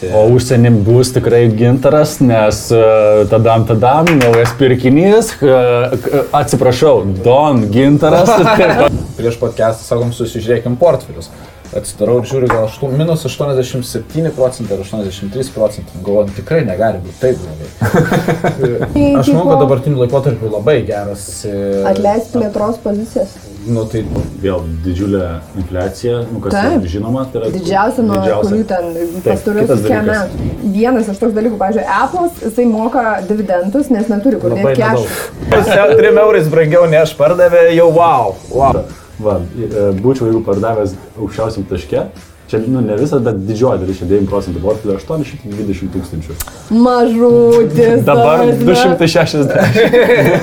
pamatyti. O užsienį bus tikrai gintaras, nes uh, tadam, tadam, naujas pirkinys, uh, atsiprašau, Don gintaras. Prieš podcastą sakom, susižiūrėkim portfelius. Atsidarau ir žiūriu, gal aštu, minus 87 procentai ar 83 procentai. Galvoju, tikrai negali būti taip blogai. Aš manau, kad dabartiniu laikotarpiu labai geras. e, Atleisk plėtros pozicijas. Nu, tai Vėl didžiulė infliacija, nu, kas Taip. yra žinoma, tai yra Didžiausia nuo kurių ten dalykas. metų. Vienas iš toks dalykų, pavyzdžiui, Apple'as, jisai moka dividendus, nes neturi kur dėti cash. 3 eurais brangiau nei aš pardavė, jau wow. wow. Va, e, būčiau, jeigu pardavęs aukščiausiam taške, čia, nu, ne visą, bet didžioji dalis, čia 9 procentų portfelio 820 tūkstančių. Mažutis. Dabar tas, 260.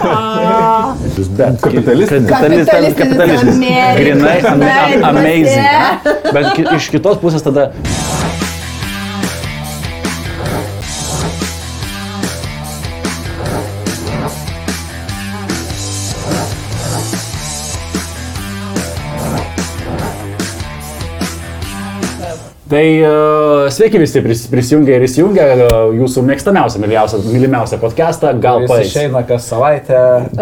A, Bet Kapitalistas. Kapitalistinis. Amerikos Grinai amazing. Bet iš kitos pusės tada Tai uh, sveiki visi pris, prisijungę ir įsijungę uh, jūsų mėgstamiausią, mylimiausią, mylimiausią podcastą, gal paės. išeina kas savaitę.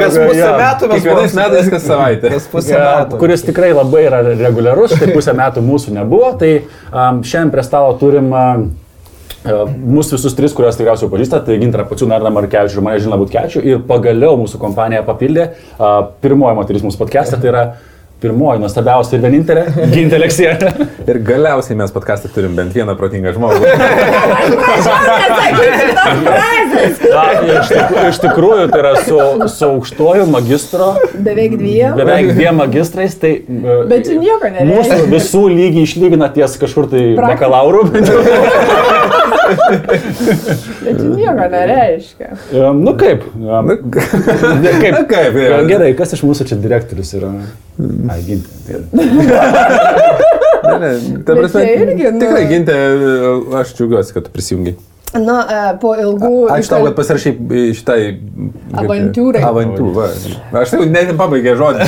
kas pusę metų mes Kiekvienais metais kas savaitę. Kas pusę Ja, metų. kuris tikrai labai yra reguliarus, tai pusę metų mūsų nebuvo, tai um, šiandien prie stalo turim uh, mūsų visus tris, kuriuos tikriausiai pažįstate, tai Gintarą Pačių, Nardą Markevičių ir mane Žilną Butkevičių ir pagaliau mūsų kompanija papildė uh, pirmoji moteris mūsų podcast'e, tai yra pirmoji, nuostabiausia ir vienintelė Gintelė Leksija. Ir galiausiai mes podcast'e turim bent vieną protingą žmogų. iš, tik, iš tikrųjų, tai yra su, su aukštoju magistro, Beveik dviem. beveik dviem magistrais, tai uh, Bet čia nieko nereiškia. Mūsų visų lygiai išlygina ties kažkur tai bakalaurų. Bet nieko nereiškia. Um, nu kaip? Um, kaip? kaip, jo. Gerai, kas iš mūsų čia direktorius yra? Ai, ginti. Ne, ne, ta prasme, irgi, nu- tikrai gintė, aš džiaugiuosi, kad tu prisijungi. Nu, e, po ilgų... Ačiū tau, kad pasirašai šitai... Avantūrai. Avantūrai. Aš tai net nepabaigė žodį.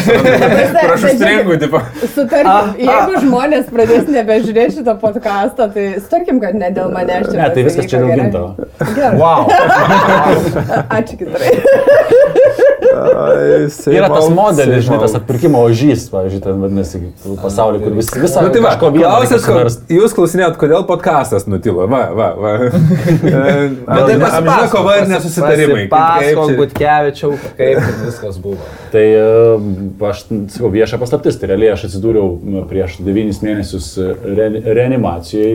Aš užstringu, tipo. Sutarkim, jeigu žmonės pradės nebežiūrėti šito podcast'o, tai sutarkim, kad ne dėl manęs čia. Ne, tai viskas čia dėl gerai. ginto. Gerai. Wow. Ačiū kitrai. Yra tas modelis, žinai, tas atpirkimo ožys, pavyzdžiui, ten vadinasi pasaulyje, kur vis, visą Nu, tai va, suverst. jūs klausinėjot, kodėl podcastas nutilo. Va, va, va. Bet tai amžina kova ir nesusitarimai. Čia- Butkevičiau, kaip viskas buvo. Tai e, aš, sakau, vieša paslaptis, tai realiai aš atsidūriau nu, prieš devynis mėnesius e, re, reanimacijai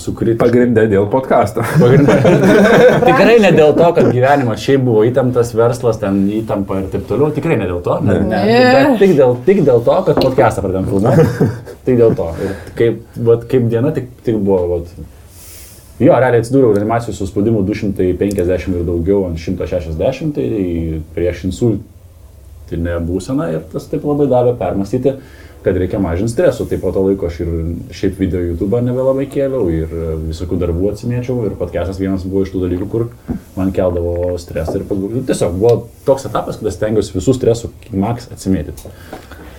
su kritika. Pagrindė dėl podcasto. Pagrindė. Tikrai ne dėl to, kad gyvenimas šiaip buvo įtemptas, verslas ten įtampa ir taip toliau. Tikrai ne dėl to. Ne, ne. Bet Tik, dėl, tik dėl to, kad podcastą pradėjom filmuoti. Tik dėl to. Ir kaip, vat, kaip diena tik, tik buvo. Vat. Jo, realiai atsidūriau reanimacijos su spaudimu 250 ir daugiau ant 160, tai prieš insultinę būseną ir tas taip labai davė permastyti, kad reikia mažinti stresų. Tai po to laiko aš ir šiaip video YouTube nebelabai kėliau ir visokių darbų atsimėčiau ir podcastas vienas buvo iš tų dalykų, kur man keldavo stresą ir pag- tiesiog buvo toks etapas, kada stengiausi visų stresų maks atsimėtyti.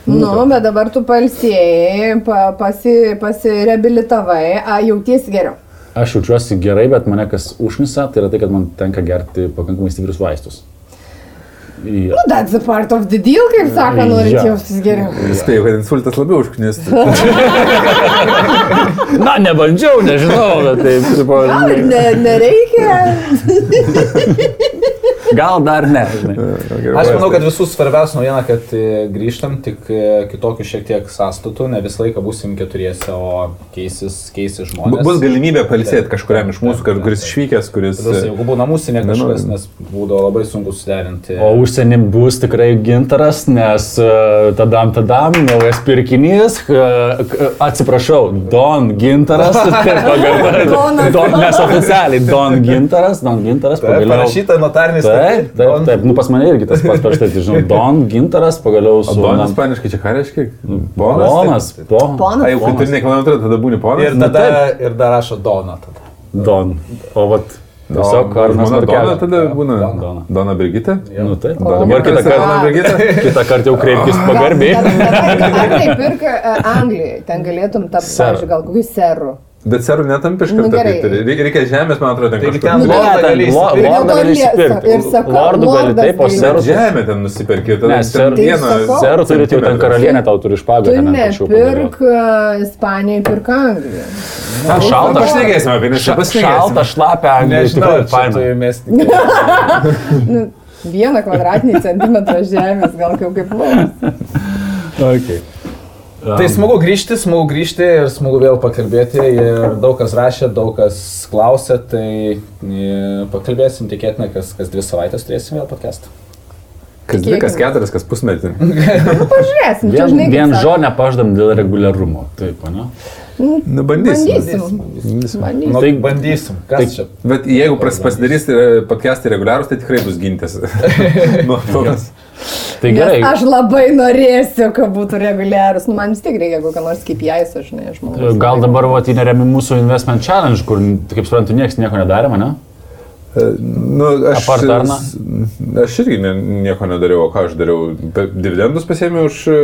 Nu, bet dabar tu palsėjai, pa, pasi, pasireabilitavai, jautiesi geriau. Aš jaučiuosi gerai, bet mane kas užmisa, tai yra tai, kad man tenka gerti pakankamai stiprius vaistus. Jo. Nu, that's a part of the deal, kaip sako, norint Jo. jaustis geriau. Spėjau, kad insultas labiau užknistų. Na, nebandžiau, nežinau, bet taip, tipo, Gal ir ne, nereikia. gal dar ne. Žinai. Aš manau, kad visų svarbiausia naujiena, kad e, grįžtam tik e, kitokiu šiek tiek sąstatu, ne visą laiką būsim keturiese, o keisis, keisis žmonės. Bus galimybė palisėti kažkuriam iš mūsų, kuris išvykęs, kuris... Plius, jeigu būna mūsų ne kažkas, nes būdavo labai sunku suderinti. O užsienį bus tikrai gintaras, nes uh, tadam, tadam, naujas pirkinys, k- atsiprašau, Don gintaras, tai pagal, don, nes oficialiai Don gintaras, Don gintaras, Taip, pagaliau. parašyta notarinis Taip, taip, taip, nu pas mane irgi tas pats parašyta, tai žinau, Don gintaras, pagaliau su... Bonas paniškai čia ką reiškia? Bonas, Bonas? ponas, po, Ponas. A, jau kai turi nekilnojamą turtą, tada būni ponas? Ir tada, ir dar rašo Dona tada. Don. O vat Tiesiog Arnas Dona Markevičius. tada būna Dona. Dona Brigita. Nu, tai. O, Dabar kitą kartą. Dona Brigita? Kitą kartą jau kreipkis pagarbiai. Taip, pirk Anglijai, ten galėtum tapti, pavyzdžiui, gal kokiu seru. Bet serų netampi iš Nu, karto. tai Reikia, žemės, man atrodo, ten kažkur. ten Nu, lordą gali įsipirkti. Lordą gali sakau, Lordų gali taip, o tai- serų. Žemė ten nusipirkė. tada Ne, ten ser- vieną sakau. Serų turi jau ten karalienė tau turi Tu špagą. nepirk uh, Ispanijai, pirk Anglijai. Ten šalta. Pašnekėsime apie nes čia Šalta, šlapia, Anglija. Nežinau, tu faina. įmesti. Nu, vieną kvadratinį centimetrą žemės, gal jau kaip laukas. Okay. Tai smagu grįžti, smagu grįžti ir smagu vėl pakalbėti. Ir daug kas rašė, daug kas klausė, tai e, pakalbėsim tikėtina, kas, kas dvi savaitės turėsim vėl podcastą. Kas dvi, kas keturias, kas pusmetį. Nu, pažiūrėsim, čia Vien, vien sako. žo nepaždam dėl reguliarumo. Taip, ne? Nu, bandysim. Bandysim. Bandysim. Nu, Tai- tai bandysim. Kas tai- čia? Bet jeigu pras- pasidarys e, podcastai reguliarūs, tai tikrai bus gintis. Nuo to, Tai Nes gerai. Aš labai norėsiu, kad būtų reguliarus. Nu, man vis tik reikia kokio nors kaip jais, aš žinai, žmogus. Gal dabar vat, įneremi mūsų investment challenge, kur, kaip suprantu, niekas nieko nedarė, ne? Nu, aš, aš irgi ne, nieko nedariau, o ką aš dariau. Dividendus pasėmiau už e,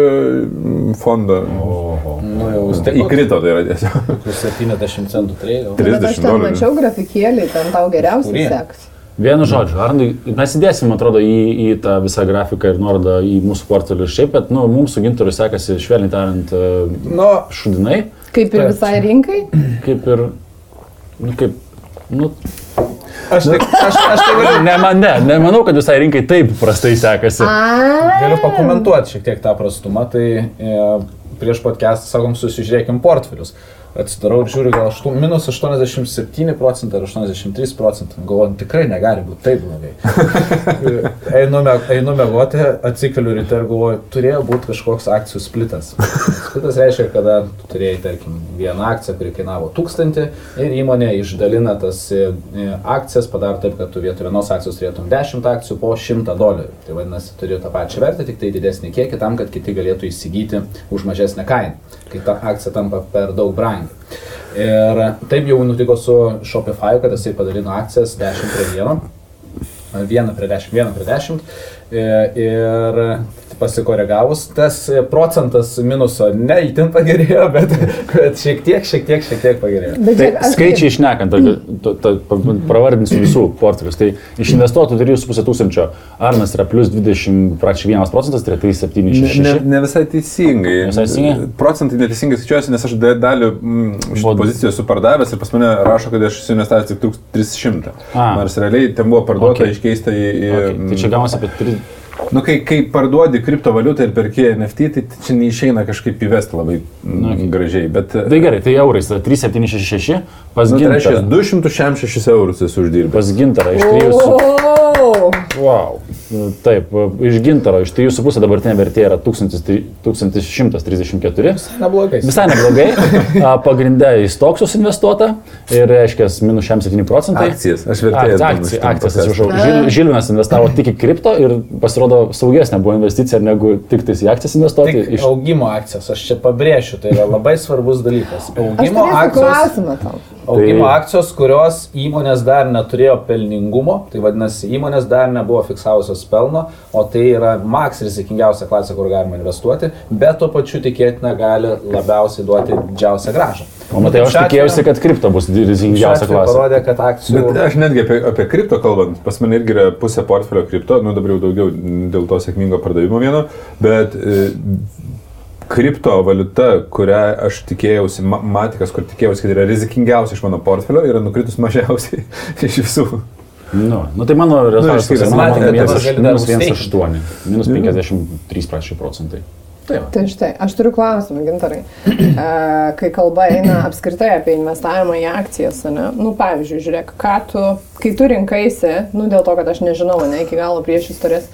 fondą. Oho. Nu, jau tiek Įkrito tai yra tiesiog. kokius 70 centų Bet aš 30 ten dolerių. mačiau grafikėlį, ten tau geriausiai seks. Vienu žodžiu, Arnai, mes įdėsim, atrodo, į, į tą visą grafiką ir nuorodą į mūsų portfelį šiaip, bet nu, mums su gintaru sekasi, švelniai tariant, e, Nu, šudinai, Kaip ir Taip. visai rinkai. kaip ir, nu, kaip, nu, aš tik, aš, aš tai galiu, ne, man, ne, nemanau, kad visai rinkai taip prastai sekasi. A. galiu pakomentuoti šiek tiek tą prastumą. Tai e, prieš podcastą sakom, susižiūrėkim portfelius. Atsidarau ir žiūriu, gal aštu, minus 87 procentai ar 83 procentai. Galvoju, nu, tikrai negali būti taip blogai. einu, einu mėgoti, atsikeliu ryte ir galvoju, turėjo būti kažkoks akcijų splitas. Splitas reiškia, kada tu turėjai, tarkim, vieną akciją, kuri kainavo 1000 ir įmonė išdalina tas e, e, akcijas, padaro taip, kad tu vietoj vienos akcijos turėtum 10 akcijų po 100 dolerių. Tai vadinasi, turi tą pačią vertę, tik tai didesnį kiekį tam, kad kiti galėtų įsigyti už mažesnę kainą, kai ta akcija tampa per daug brangi. Ir taip jau nutiko su Shopify, kad jisai padalino akcijas 10 prie 1, 1 prie 10, 1 prie 10 e, ir pasikoregavus, tas procentas minuso ne įtin pagerėjo, bet, bet šiek tiek, šiek tiek, šiek tiek pagerėjo. Bet Tai aš- skaičiai išnekant, pravardinsiu visų portfelius. Tai iš investuotų 3,5 tūkstančio Arnas yra plus 20, praktiškai 1 procentas, tai yra Ne, 3,76. ne, ne visai teisingai. Ne visai teisingai? Procentai neteisingai skaičiuosi, nes aš da- dalį mm, šitų Buvo- pozicijų esu pardavęs ir pas mane rašo, kad aš esu investavęs tik 1300. A. Nors realiai ten buvo parduota, Okay. iškeista į... į Okay. Tai čia gaunasi apie 3. Nu, kai, kai parduodi kriptovaliutą ir perki NFT, tai čia neišeina kažkaip įvesti labai Na, okay. gražiai. Bet... Tai gerai, tai eurais, tai 3,766 pas Nu, tai reiškia, gintarą. 266 eurus esu uždirbęs. Pas gintarą iš 3. O, Wow. Taip, iš gintaro iš 3,5 dabartinė vertė yra 1000 1134. Neblogai. Visai neblogai. Pagrindė į stoksus investuota ir reiškia minus 7 procentai. Akcijas, aš vertėjas Akcijas, akcijas, akcijas atsiprašau. Žil, Žilvinas investavo tik į kripto ir pasirodo saugesnė buvo investicija negu tik tais į akcijas investuoti. Tik Iš... augimo akcijos, aš čia pabrėšiu, tai yra labai svarbus dalykas. Augimo akcijos, klausimą tau. Augimo Tai- akcijos, kurios įmonės dar neturėjo pelningumo, tai vadinasi, įmonės dar nebuvo fiksavusios pelno, o tai yra maks rizikingiausia klasė, kur galima investuoti, bet tuo pačiu tikėtina gali labiausiai duoti didžiausią gražą. O matai, aš tikėjausi, kad kripto bus rizikingiausia klasė. Parodė, kad akcijų... Bet aš netgi apie, apie kripto kalbant, pas mane irgi yra pusė portfelio kripto, nu dabar jau daugiau dėl to sėkmingo pardavimo vieno, bet e, kriptovaliuta, kurią aš tikėjausi, ma matikas, kur tikėjausi, kad yra rizikingiausia iš mano portfelio, yra nukritus mažiausiai iš visų. Nu, nu tai mano rezultatas išskyrus yra mano minus dabar gali dar minus užsteigti. 1,8, minus 53 prašy procentai. Taip. Tai štai, aš turiu klausimą, gintarai. Kai kalba eina apskritai apie investavimą į akcijas, ne? nu, pavyzdžiui, žiūrėk, ką tu, kai tu rinkaisi, nu, dėl to, kad aš nežinau, ne, iki galo prieš istorijas,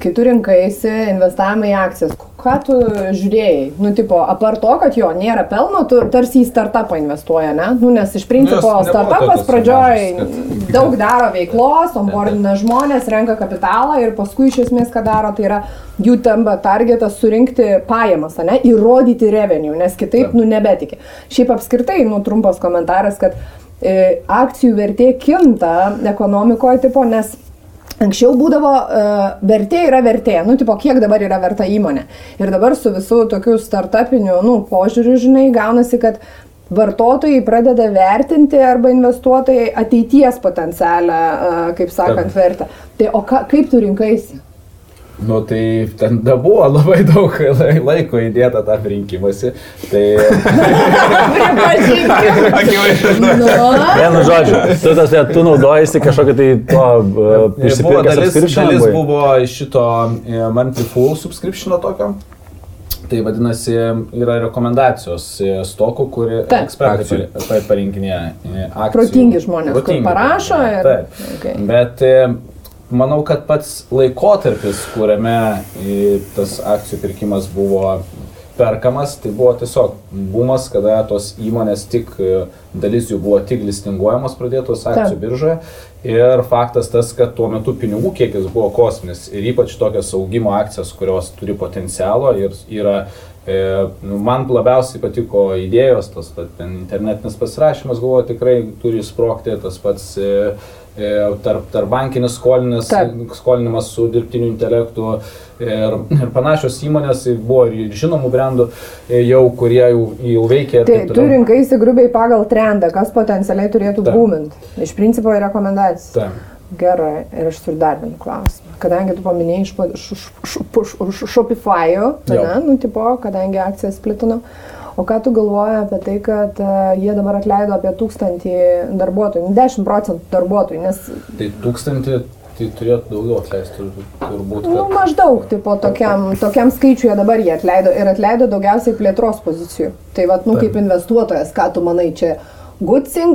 kai tu rinkaisi investavimą į akcijas, ką tu žiūrėjai? Nu, tipo, apart to, kad jo nėra pelno, tu tarsi į startupą investuoji, ne? Nu, nes iš principo Nu, startupas pradžioj mažos, daug daro veiklos, onboardina žmonės, renka kapitalą ir paskui iš esmės ką daro, tai yra jų tampa targetas surinkti pajamas, ne, įrodyti revenue, nes kitaip, nu, nebetikė. Šiaip apskritai, nu, trumpas komentaras, kad e, akcijų vertė kinta ekonomikoje, tipo, nes Anksčiau būdavo uh, vertė yra vertė, nu, tipo, kiek dabar yra verta įmonė. Ir dabar su visų tokiu startupiniu, nu, požiūriu, žinai, gaunasi, kad vartotojai pradeda vertinti arba investuotojai ateities potencialią, uh, kaip sakant, vertę. Tai o ka, kaip tu rinkaisi? Nu tai ten da buvo labai daug lai- laiko įdėta tam rinkimasi. Tai Nu, Vienu žodžiu, tu, tas, tu naudojasi kažkokią tai to uh, buvo išsipirkęs dalis, dalis buvo šito e, monthly full subscription tokio. Tai vadinasi, yra rekomendacijos e, stokų, kuri Taip. ekspertai parinkinėja e. Protingi žmonės, kur Protingi parašo žmonės, ir- Taip. Okay. Bet e, manau, kad pats laikotarpis, kuriame e, tas akcijų pirkimas buvo perkamas, tai buvo tiesiog bumas, kada tos įmonės tik, e, dalis jų buvo tik listinguojamos pradėtos akcijų Taip. biržoje. Ir faktas tas, kad tuo metu pinigų kiekis buvo kosminis ir ypač tokios augimo akcijos, kurios turi potencialo ir yra E, nu, man labiausiai patiko idėjos, tas ta, ten internetinis pasirašymas, galvoju, tikrai turi sprokti, tas pats tarp, tarp bankinis skolinis, Taip. skolinimas su dirbtiniu intelektu ir, ir panašios įmonės buvo ir žinomų brandų e, jau, kurie jau, jau veikia. ir Tai tu rinkaisi grubiai pagal trendą, kas potencialiai turėtų būminti. Iš principo yra rekomendacija. Taip. Gerai, ir aš turiu dar vieną klausimą. Kadangi tu paminėjai iš ne, nu, tipo, kadangi akcijas plitino, o ką tu galvoji apie tai, kad uh, jie dabar atleido apie tūkstantį darbuotojų, nu, 10 procentų darbuotojų, nes, Tai tūkstantį, tai turėtų daugiau atleisti tur- turbūt. nu, Kad... maždaug, tipo, tokiam, tokiam skaičiui dabar jie atleido ir atleido daugiausiai plėtros pozicijų. Tai vad, nu, kaip investuotojas, ką tu manai čia? Good thing,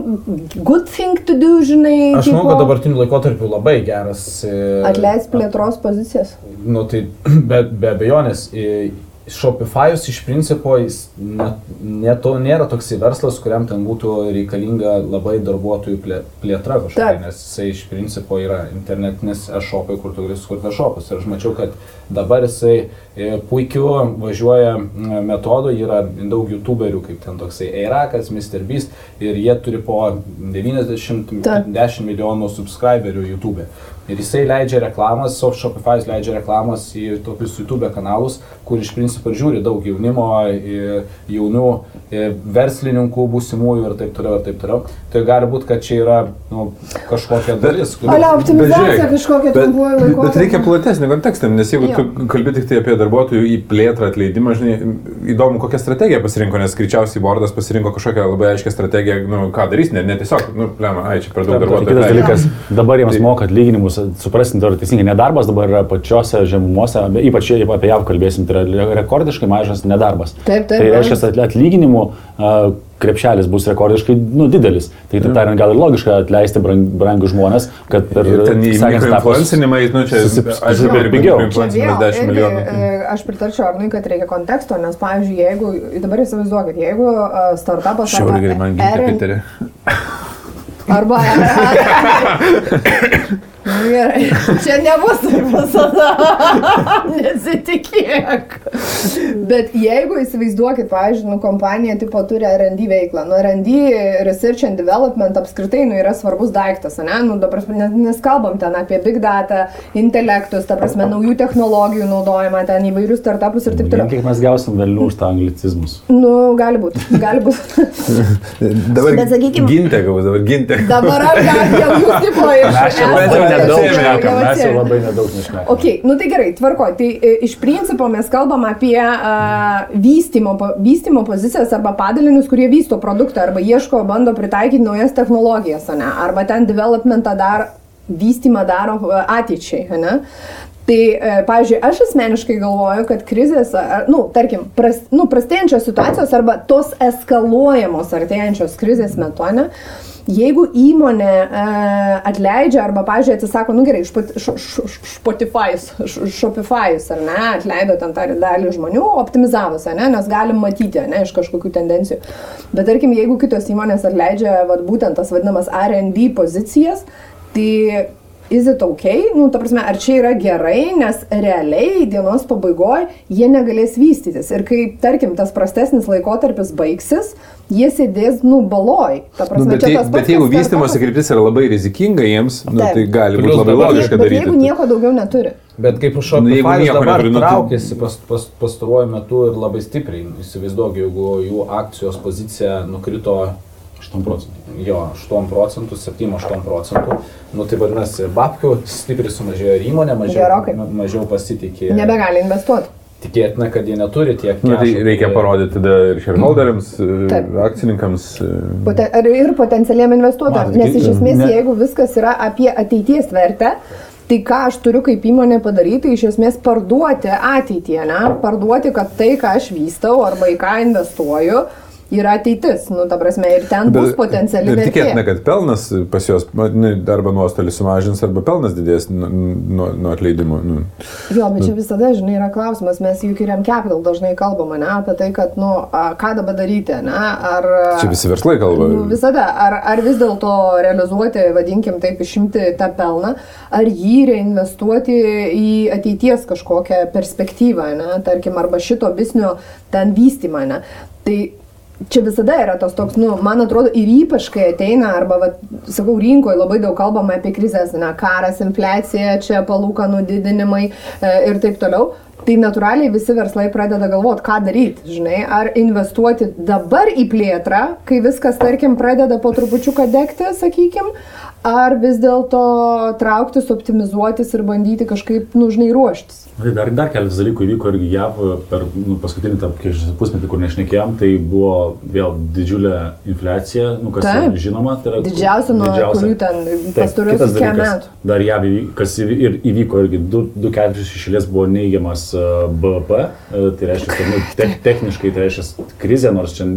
good thing to do, žinai. Aš manau, kad dabartiniu laikotarpiu labai geras. e, Atleis plėtros pozicijas. Nu, tai be, be abejonės, e, Shopify'us iš principo jis ne, ne to, nėra toksai verslas, kuriam ten būtų reikalinga labai darbuotojų plė, plėtra kažkokia, nes jisai iš principo yra internetinis e-shopai, kur tu gali sukurti e-shopus. Ir aš mačiau, kad dabar jisai e, puikiu važiuoja m, metodu, yra daug youtuberių, kaip ten toksai Eirakas, MrBeast, ir jie turi po 90-10 Taip. milijonų subscriberių YouTube. Ir jisai leidžia reklamas, Soft Shopify leidžia reklamas į tokius YouTube kanalus, kur iš principo žiūri daug jaunimo, jaunų verslininkų, būsimųjų ir taip toliau, ir taip toliau. Tai gali būti, kad čia yra nu, kažkokia dalis. kuri- Alia, optimizacija kažkokia trumpuoju bet, laikotarpiu. bet reikia platesnį kontekstą, nes jeigu Jo. tu kalbi tik tai apie darbuotojų į plėtrą atleidimą, žinai, įdomu, kokią strategiją pasirinko, nes greičiausiai bordas pasirinko kažkokią labai aiškę strategiją, nu, ką darys, ne, ne tiesiog, nu, plema, ai, čia per daug darbuotojų. Kitas dalykas, dabar jiems moka atlyginimus, suprasim, tai yra teisingai, nedarbas dabar yra pačiose žemumose, ypač apie JAV kalbėsim, tai yra rekordiškai mažas nedarbas. Taip, taip, Tai reiškia, kad atlyginimų a, krepšelis bus rekordiškai nu, didelis. Tai taip tariant, gal ir logiška atleisti brang, brangius žmonės, kad per Ir ten į sekančius etapus influencinimą, nu, čia, susip- aišku, susipirkt ir pigiau. Čia influencinimas vėl, 10 irgi, milijonų. e, Aš pritarčiau Arnui, kad reikia konteksto, nes, pavyzdžiui, jeigu, dabar įsivaizduokit, jeigu e, startupas Šiauriai gerai man ginti R&D Piterį. Arba. Na gerai, čia nebus taip visada. Nesitikėk. Bet jeigu įsivaizduokit, pavyzdžiui, nu, kompanija tipo turi RD veiklą, nu, RD, Research and Development apskritai nu, yra svarbus daiktas, ne? Nu, dabar nes, nes kalbam ten apie big data, intelektus, ta prasme, naujų technologijų naudojimą, ten įvairius startupus ir taip toliau. Kiek mes gausim vėliau už tą anglicizmus. Nu, gali būti, gali būti. Dabar Bet sakykim- gintė gaus, dabar gintė. Dabar aš jau jūs tipo iš... Mes esate- labai nedaug jau šnekam, mes jau labai nedaug nešnekam. Ok, nu tai gerai, tvarko. Tai e, iš principo mes kalbam apie uh, vystymo, po- vystymo pozicijas arba padalinius, kurie vysto produktą arba ieško, bando pritaikyti naujas technologijas, ane? arba ten developmentą dar, vystymą daro ateičiai. ane? Tai, e, pavyzdžiui, aš asmeniškai galvoju, kad krizės, nu, tarkim, pras, nu, prastėjančios situacijos arba tos eskaluojamos artėjančios krizės metu, ne, Jeigu įmonė e, atleidžia arba, pažiūrėjau, atsisako, nu gerai, š- Shopify'us, ar ne, atleido ten tą dalį žmonių, optimizavus, ar ne, nes galim matyti, ne, iš kažkokių tendencijų. Bet tarkim, jeigu kitos įmonės atleidžia vat, būtent tas vadinamas R&D pozicijas, tai is it ok, nu, ta prasme, ar čia yra gerai, nes realiai dienos pabaigoje jie negalės vystytis. Ir kai, tarkim, tas prastesnis laikotarpis baigsis, jie sėdės, nu, baloj. Ta Nu, prasme, bet, čia jei- tas bet jeigu vystimosi kryptis yra labai rizikinga jiems, nu, Taip. tai gali būti labai logiška Bet daryti. jeigu nieko daugiau neturi. Bet kaip Nu, Shopify jeigu nieko dabar neturi, nu, tai- traukėsi pas, pas, pastaruoju metu ir labai stipriai, įsivaizduok, jeigu jų akcijos pozicija nukrito 8 procentų. jo 8 procentų, 7-8 procentų, nu tai vadinasi, babkių stipriai sumažėjo ir įmonė mažiau, Gerokai. ma- mažiau pasitikė. Nebegali investuoti. Tikėtina, kad jie neturi tiek. Na, tai cash'o, reikia parodyti tada ir shareholderiams, Taip. akcininkams. Poten, ir potencialiam investuotojam. Matot, Nes tai- iš esmės, ne- jeigu viskas yra apie ateities vertę, tai ką aš turiu kaip įmonė padaryti, tai iš esmės parduoti ateityje, ne? Parduoti, kad tai, ką aš vystau arba į ką investuoju, yra ateitis. Nu, ta prasme, ir ten bus potenciali Ir tikėtina, kad pelnas pas juos nu, arba nuostolį sumažins, arba pelnas didės nuo, nuo, nuo atleidimo. Nu. Jo, bet čia visada, žinai, yra klausimas, mes juk ir Capital dažnai kalbame, ne, apie tai, kad, nu, ką dabar daryti, ne, ar... Čia visi verslai kalba. Nu, visada, ar, ar vis dėlto realizuoti, vadinkim taip, išimti tą pelną, ar jį reinvestuoti į ateities kažkokią perspektyvą, ne, tarkim, arba šito bisnio ten vystymą, ne. Tai čia visada yra tas toks, nu, man atrodo, ir ypač kai ateina, arba, va, sakau, rinkoje labai daug kalbama apie krizės, na, karas, infliacija, čia palūkanų didinimai e, ir taip toliau. Tai natūraliai visi verslai pradeda galvoti, ką daryti, žinai, ar investuoti dabar į plėtrą, kai viskas, tarkim, pradeda po trupučiuką degti, sakykim, ar vis dėlto trauktis, optimizuotis ir bandyti kažkaip, nu, žinai, ruoštis. Tai dar, dar keletas dalykų įvyko irgi JAV per nu, paskutinį tą pusmetį, kur nešnekėjom, tai buvo vėl didžiulė infliacija, nu, kas Taip. žinoma, tai yra Didžiausia nuo kurių ten kiek dalykas, metų. Dar JAV, kas ir įvyko irgi, du, du ketvirčius išėlės buvo neigiamas e, BVP, e, tai reiškia, kad nu, te, techniškai tai reiškia krizė, nors čia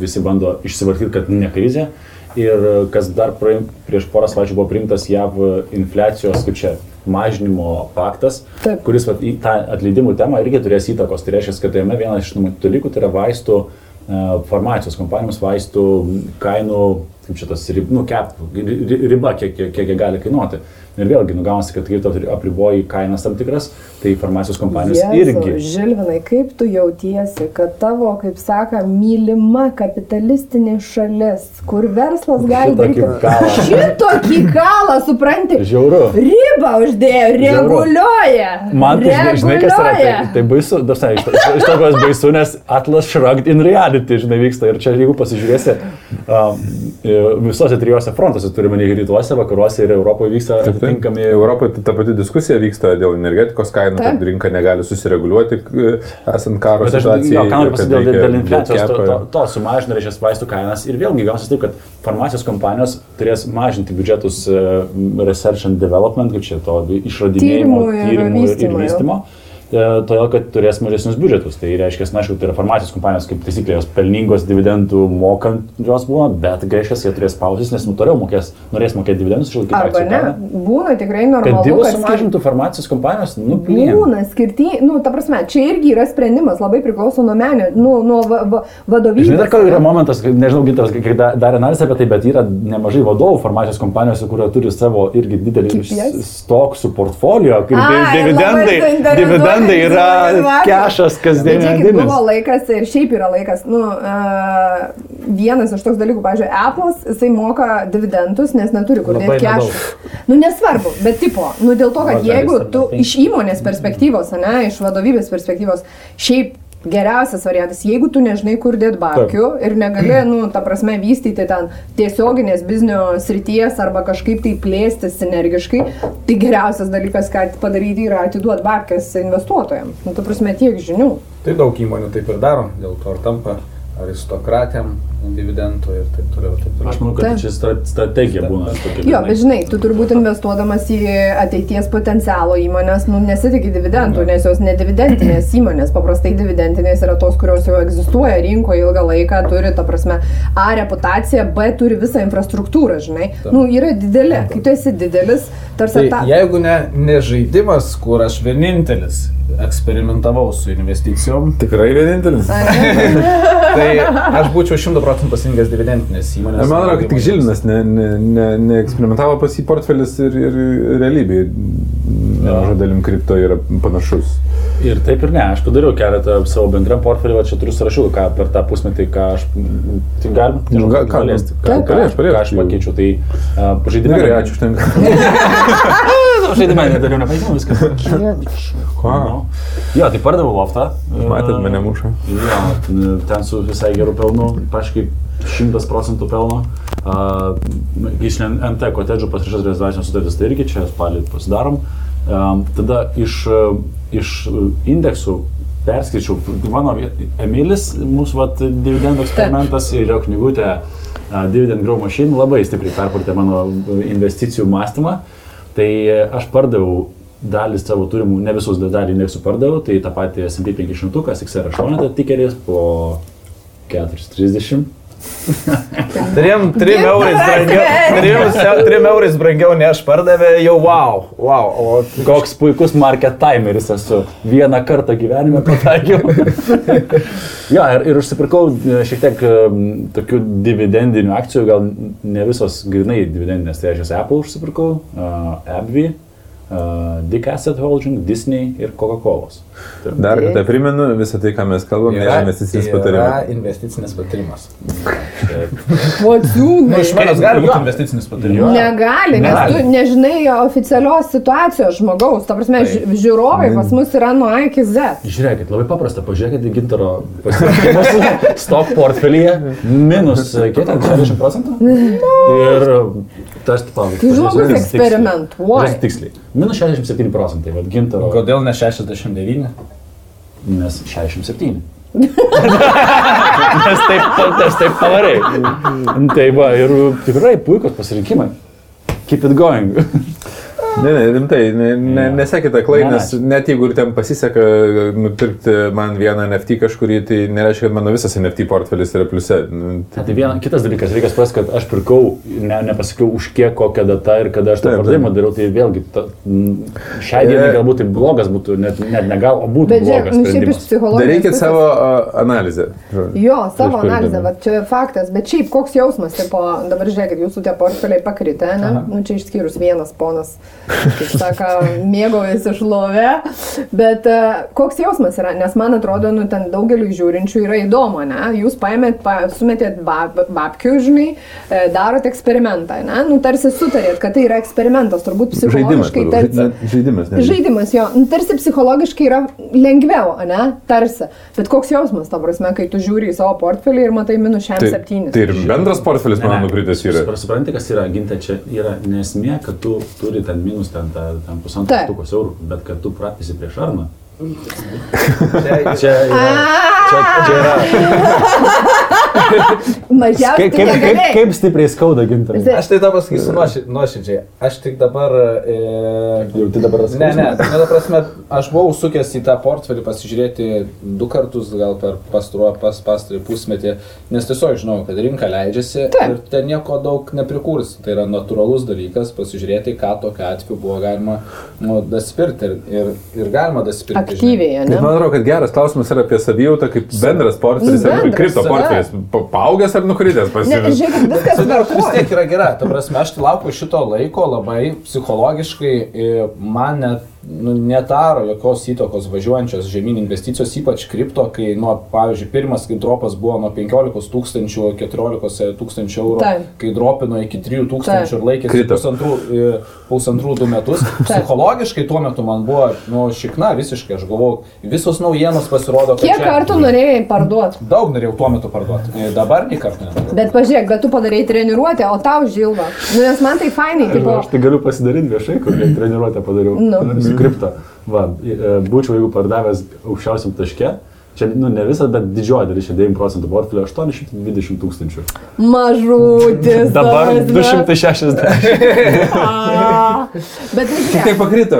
visi bando išsivartyti, kad ne krizė. Ir e, kas dar prieš porą savaičių buvo priimtas JAV infliacijos, kaip čia, mažinimo paktas, Taip. kuris vat, į tą atleidimų temą irgi turės įtakos. Tai reiškia, kad jame vienas iš numatytų dalykų tai yra vaistų e, farmacijos kompanijoms vaistų kainų, kaip čia tas rib, nu, cap, ri- ri- riba, kiek, kiek, kiek jie gali kainuoti. Ir vėlgi, nugaunasi, kad kai tu apriboji kainas tam tikras, tai farmacijos kompanijos Jėzau, irgi. Žilvinai, kaip tu jautiesi, kad tavo, kaip saka, mylima kapitalistinė šalis, kur verslas gali daryti šitokį kalą, supranti? Žiauru. Ribą uždėjo, reguliuoja. Man tai žinai, žinai, kas yra, tai, reguliuoja. tai baisu, dažnai, iš, to- iš to, kas baisu, nes Atlas Shrugged in reality, žinai, vyksta. Ir čia, jeigu pasižiūrėsi, um, visose trijose frontuose, turime ne rytuose, vakaruose ir Europoje vyksta Atitinkami Europoje ta pati diskusija vyksta dėl energetikos kainų, kad rinka negali susireguliuoti e, esant karo Bet aš situacijai. jo, ką noriu pasakyti dėl, dėl infliacijos, to, to, to sumažina reiškia vaistų kainas ir vėlgi gausis taip, kad farmacijos kompanijos turės mažinti biudžetus e, research and development, kaip čia to išradinėjimo, Tyrimų ir tyrimų ir, ir vystymo, jo. E, Todėl, kad turės mažesnius biudžetus. Tai reiškia, na, aišku, tai yra farmacijos kompanijos, kaip taisyklė, jos pelningos dividendų mokant jos būna, bet reiškia, jie turės pauzės, nes nu toliau mokės, norės mokėti dividendus išlaikyti Arba akcijų ne, kainą. būna tikrai normalu, kad skir- sumažintų farmacijos kompanijos, nu, blyn. Būna skirtingi, nu, ta prasme, čia irgi yra sprendimas, labai priklauso nuo menio, nu, nuo va, va, vadovybės. Žinai, dar yra momentas, nežinau, gintas, kai da- darė analizę apie tai, bet yra nemažai vadovų farmacijos kompanijose, kurie turi savo irgi didelį stoksų portfolio, kaip Ai, di- dividendai, labai dividendai yra kešas kasdieninis. buvo laikas ir šiaip yra laikas, nu, uh, vienas iš toks dalykų, pavyzdžiui, Apple'as, jisai moka dividendus, nes neturi kur Labai dėti kešų. Nu, nesvarbu, bet tipo, nu, dėl to, kad Gal jeigu tu iš įmonės perspektyvos, ne, iš vadovybės perspektyvos, šiaip geriausias variantas, jeigu tu nežinai, kur dėti babkių ir negali, nu, ta prasme, vystyti ten tiesioginės biznio srities arba kažkaip tai plėsti sinergiškai, tai geriausias dalykas, ką padaryti, yra atiduoti babkės investuotojams. Nu, ta prasme, tiek žinių. Tai daug įmonių taip ir daro, dėl to ir tampa aristokratėm dividendų ir taip toliau. Taip toliau. Aš manau, kad Taip. čia stra- strategija būna. tokia, Jo, žinai. bet žinai, tu turbūt investuodamas į ateities potencialo įmonės, nu, nesitikė dividendų, nes jos nedividendinės įmonės, paprastai dividendinės yra tos, kurios jau egzistuoja rinkoje ilgą laiką, turi, ta prasme, A reputaciją, B turi visą infrastruktūrą, žinai. Nu, yra didelė, kai tu esi didelis, tarsi Tai ta... jeigu ne, ne žaidimas, kur aš vienintelis eksperimentavau su investicijom, Tikrai vienintelis. Ane? tai aš būčiau 100 procentų pasirinkęs dividendinės įmonės. Man atrodo, kad tik Žilinas neeksperimentavo ne, ne, neeksperimentavo pas jį portfelis ir, ir realybėje nemaža dalim kripto yra panašus. Ir taip ir ne, aš padariau keletą savo bendram portfelį, va čia turiu sąrašų, ką per tą pusmetį, ką aš, tai galim, nežinau, ką, ką- galėsti, ką, ką, galės, ką, galės. aš pakeičiau, tai uh, pažaidime. Gerai, ačiū užtenka. Žaidime nedariau, nepaėmiau. Ką? Nu. Jo, tai pardaviau loftą. Matėt, mane muša. Jo, ten su visai geru pelnu, praškai 100 procentų pelno. Uh, iš NT kotedžų pasirašęs rezervacijos sutartis, tai irgi čia spalį pasidarom. Um, tada iš, uh, iš uh, indeksų perskaičiau, mano Emilis, mūsų vat, dividendų eksperimentas ir jo knygutė uh, Dividend Grow Machine labai stipriai perpurtė mano investicijų mąstymą. Tai aš pardaviau dalį savo turimų, ne visus dalį indeksų pardaviau, tai tą patį S&P 500, XR8 tikeris po 430. 3, 3 eurais brangiau, 3, 3 eurais brangiau nei aš pardavė, jau wow, wow. O Koks puikus market timeris esu. Vieną kartą gyvenime pataikiau. jo, ir, ir užsipirkau e, šiek tiek em, tokių dividendinių akcijų, gal ne visos grinai dividendinės, tai aš jas Apple užsipirkau, uh, AbbVie, uh, Dick Asset Holding, Disney ir Coca-Cola. Tai Dar kartą primenu, visą tai, ką mes kalbam, nėra investicinis yra patarimas. investicinis patarimas. Pociūnai. Nu, iš manęs gali būti investicinis patarimas. Negali, nes Negali. tu nežinai oficialios situacijos žmogaus. Ta prasme, ži- žiūrovai pas mus yra nuo A iki Z. Žiūrėkit, labai paprasta, pažiūrėkit į gintaro pasirinkimus stock portfelyje, minus, kiek ten, 60 procentų. Ir tas, pavyzdžiui, Tai žmogus eksperimentuoja. Tiksliai. Minus 67 procentai, vad gintaro. Kodėl ne 69? Nes 67. nes taip, nes taip pavarai. Tai va, ir tikrai puikus pasirinkimai. Keep it going. Ne, ne, rimtai, ne, ne, Jo. nesekit aklai, Ne, nes net jeigu ir ten pasiseka nupirkti man vieną NFT kažkurį, tai nereiškia, kad mano visas NFT portfelis yra pliuse. Nu, Tai viena, kitas dalykas, reikia suprasti, kad aš pirkau, ne, nepasakiau už kiek, kokią datą ir kada aš tą pardavimą dariau, tai vėlgi ta, šiai dienai E. galbūt tai blogas būtų, net, net negal, o būtų Bet blogas nu šiaip iš psichologijos. Darykit pusės- savo a, analizę. Jo, savo analizę, va čia faktas, bet šiaip koks jausmas, tipo, dabar žiūrėkit, jūsų tie portfeliai pakritę, ne? Nu, čia išskyrus vienas ponas, kaip sako, mėgaujasi šlovė, bet uh, koks jausmas yra, nes man atrodo, nu, ten daugeliu žiūrinčių yra įdomu, ne? Jūs paėmėt, pa, sumetėt bab, babkių, žinai, e, darot eksperimentą, ne? Nu, tarsi sutarėt, kad tai yra eksperimentas, turbūt Žaidimas. psichologiškai. labiau. tarsi- Žai- Žaidimas. ne? Žaidimas jo, nu, tarsi psichologiškai yra lengviau, ne? Tarsi. Bet koks jausmas, ta prasme, kai tu žiūri į savo portfelį ir matai minus Tai, 67. tai ir bendras portfelis man nukritęs yra. Supra- Supranti, kas yra ginta, čia yra nesmė, kad tu turi ten minus ten, tą- ten pusantro Taip. tūkos eurų, bet kad tu pratisi prieš Arną. Čia, Čia yra. Čia, čia yra. Mažiausiai Kaip, kaip, kaip, kaip stipriai skauda gintarai. Zi- Aš tai tau pasakysiu nuoši- nuoširdžiai. Aš tik dabar... E, Jau tai dabar Ne, ne, ne, ta prasme, aš buvau sukęs į tą portfelį pasižiūrėti du kartus, gal per pastaruo pas pastarį pusmetį, nes tiesiog žinau, kad rinka leidžiasi Taip. ir ten nieko daug neprikurs. Tai yra natūralus dalykas pasižiūrėti, ką tokiu atveju buvo galima nu, daspirti ir, ir, ir galima daspirti. Aktyviai, Bet ne? man atrodo, kad geras klausimas yra apie savijautą kaip bendras portfelis, ar kripto portfelis. Pa- Paaugęs ar nukritęs pas Ne, jus? žiūrėkit, viskas Vis tvarkoja. tiek yra gera, ta prasme, aš tai laukiu šito laiko labai psichologiškai, man net nu, netaro jokios įtakos važiuojančios žemyn investicijos, ypač kripto, kai, nuo, pavyzdžiui, pirmas, kai dropas buvo nuo 15 tūkstančių, 14 tūkstančių eurų, Taip. kai dropino iki 3 tūkstančių ir laikėsi pusantrų, e, pusantrų du metus, psichologiškai tuo metu man buvo, nu, šikna visiškai, aš galvojau, visos naujienos pasirodo, kad Kiek čia- kartų norėjai parduoti? Daug norėjau tuo metu parduoti, E, dabar nei kartą. Bet pažiūrėk, bet tu padarėjai treniruotę, o tau žilva. Nu, nes man tai fainai, tipo, Aš tai galiu pasidaryti viešai, kur treniruotę padariau. Nu. Su kripto. Va, e, būčiau, jeigu pardavęs aukščiausiam taške, čia, nu, ne visas, bet didžioji dalis, čia 9 procentų portfelio 820 tūkstančių. mažutis. Dabar ta prasme. 260. A, Bet Šiek tiek tiek. pakrito.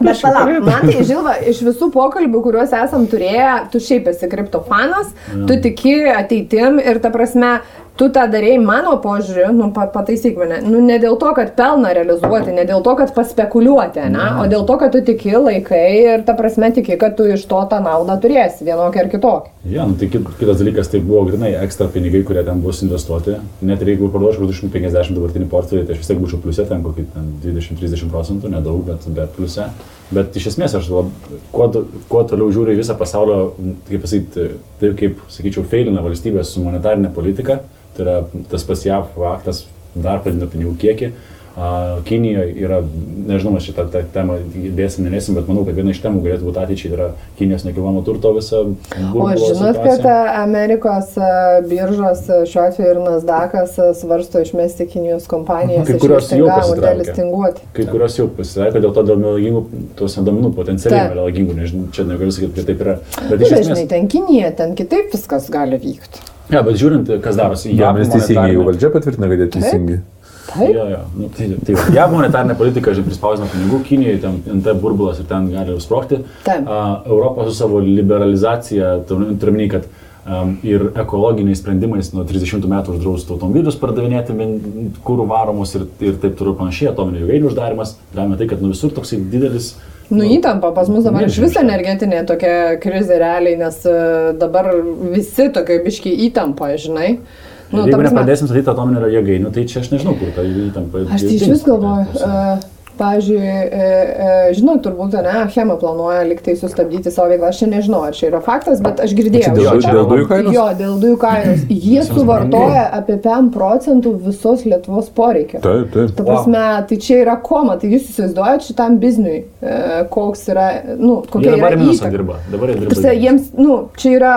Bet palauk, man tai žilva, iš visų pokalbių, kuriuos esam turėję, tu šiaip esi kripto fanas, tu tiki ateitim ir ta prasme, tu tą darėjai mano požiūriu, nu, pa, pataisyk mane, nu, ne dėl to, kad pelną realizuoti, ne dėl to, kad paspekuliuoti, ne, o dėl to, kad tu tiki laikai ir ta prasme tiki, kad tu iš to tą naudą turėsi, vienokią ar kitokią. Ja, nu, tai kit- kitas dalykas, tai buvo grinai ekstra pinigai, kurie ten bus investuoti. Net ir jeigu parduočiau už 250 dabartinį portfelį, tai aš vis tiek būčiau pliuse ten kokį ten 20-30 procentų, nedaug, bet, bet pliuse. Bet iš esmės aš lab, kuo, kuo toliau žiūriu į visą pasaulio, kaip pasakyti, taip kaip, sakyčiau, feilina valstybės su monetarinė politika, tai yra tas pas JAV aktas dar padidino pinigų kiekį. Kinijoje yra, nežinau, mes šitą te- temą dėsim, nelėsim, bet manau, kad viena iš temų galėtų būti ateičiai yra Kinijos nekilnojamo turto visa. O žinot, situacija. kad Amerikos biržos, šiuo atveju ir Nasdaqas, svarsto išmesti Kinijos kompanijas Kai kurios jau pasitraukė. Kai kurios jau pasitaiko dėl to dėl melagingų, tos nedominų potencialiai melagingų, nežinau, čia negaliu sakyti, kad taip yra. Bet Bet iš žinai, esmės, ten Kinija, ten kitaip viskas gali vykti. Ja, bet žiūrint, kas darosi, Duomenys teisingi, jau monetarinė- valdžia patvirtina, kad jie teisingi. Taip. Jo, jo. Nu, tai, tai, JAV monetarinė politika, žinai, prispausina pinigų, Kinijoje ten NT burbulas ir ten gali jau sprokti. Taip. A, Europos su savo liberalizacija, turime, kad um, ir ekologiniais sprendimais nuo 30 metų uždraustų automobilius pardavinėti kūrų varomus ir, ir taip toliau panašiai, atominių jėgainių uždarimas, lemia tai, kad nu, visur toksai didelis Nu įtampa pas mus dabar iš vis milžiniška. energetinė tokia krizė realiai, nes a, dabar visi tokie biški įtampa, žinai. Nu, Jeigu nepradėsim statyti atominio jėgainių, tai čia aš nežinau, kur ta įtampa. Aš tai iš vis galvoju, uh, pavyzdžiui, uh, žinot, turbūt, ne, Chema planuoja liktai sustabdyti savo veiklą, aš nežinau, ar čia yra faktas, bet aš girdėjau. Dėl- šitą. dėl dujų kainos? Jo, dėl dujų kainos. Jie suvartoja apie 5 procentų visos Lietuvos poreikio. Taip, taip. Ta prasme, tai čia yra koma, tai jūs įsivaizduojat šitam bizniui, e, koks yra, nu, Jie kokia yra dabar įtaka. dirba. Dabar jie Tarsi, dirba. jiems, nu, čia yra,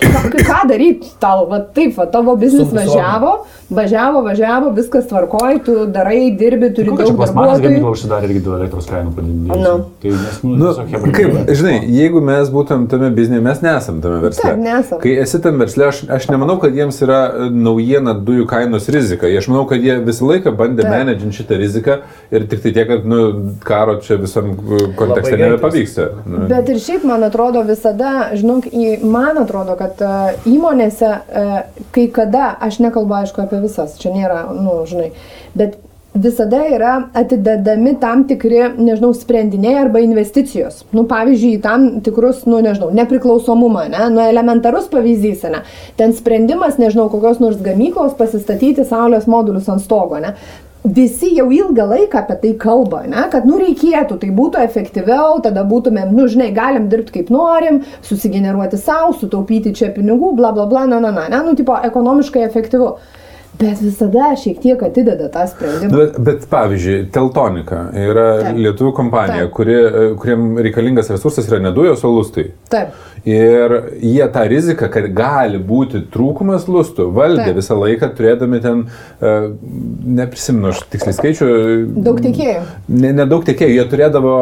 ką, daryti tau, va taip, va tavo biznis važiavo, važiavo, važiavo, viskas tvarkoji, tu darai, dirbi, turi Kokia daug plasmanas gamykla darbuotojų. užsidarė irgi dėl elektros kainų padidinimo. Nu. Tai mes, nu, Nu, kaip, dirba. žinai, jeigu mes būtum tame biznėje, mes nesam tame versle. Taip, nesam. Kai esi tam versle, aš, aš nemanau, kad jiems yra e, naujiena dujų kainos rizika. Aš manau, kad jie visą laiką bandė menedžinti šitą riziką ir tik tai tiek, kad nu, karo čia visam kontekste nebepavyksta. Nu, Bet ir šiaip, man atrodo, visada, žinok, į, man atrodo, kad uh, įmonėse uh, kai kada, aš nekalbu aišku apie visas, čia nėra, nu, žinai, bet visada yra atidedami tam tikri, nežinau, sprendiniai arba investicijos. Nu, pavyzdžiui, į tam tikrus, nu, nežinau, nepriklausomumą, ne, nu, elementarus pavyzdys, ne. Ten sprendimas, nežinau, kokios nors gamyklos pasistatyti saulės modulius ant stogo, ne. Visi jau ilgą laiką apie tai kalba, ne, kad, nu, reikėtų, tai būtų efektyviau, tada būtumėm, nu, žinai, galim dirbti kaip norim, susigeneruoti savo, sutaupyti čia pinigų, bla, bla, bla, na, na, na, ne, nu, tipo, ekonomiškai efektyvu. Bet visada šiek tiek atideda tą sprendimą. Bet, bet pavyzdžiui, Teltonika yra Taip. lietuvių kompanija, Taip. kuri, e, kuriem reikalingas resursas yra ne dujos, o lustai. Taip. Ir jie tą riziką, kad gali būti trūkumas lustų, valdė Taip. visą laiką, turėdami ten, uh, neprisimenu, aš tiksliai skaičiu. Daug tiekėjų. Ne, nedaug tiekėjų, jie turėdavo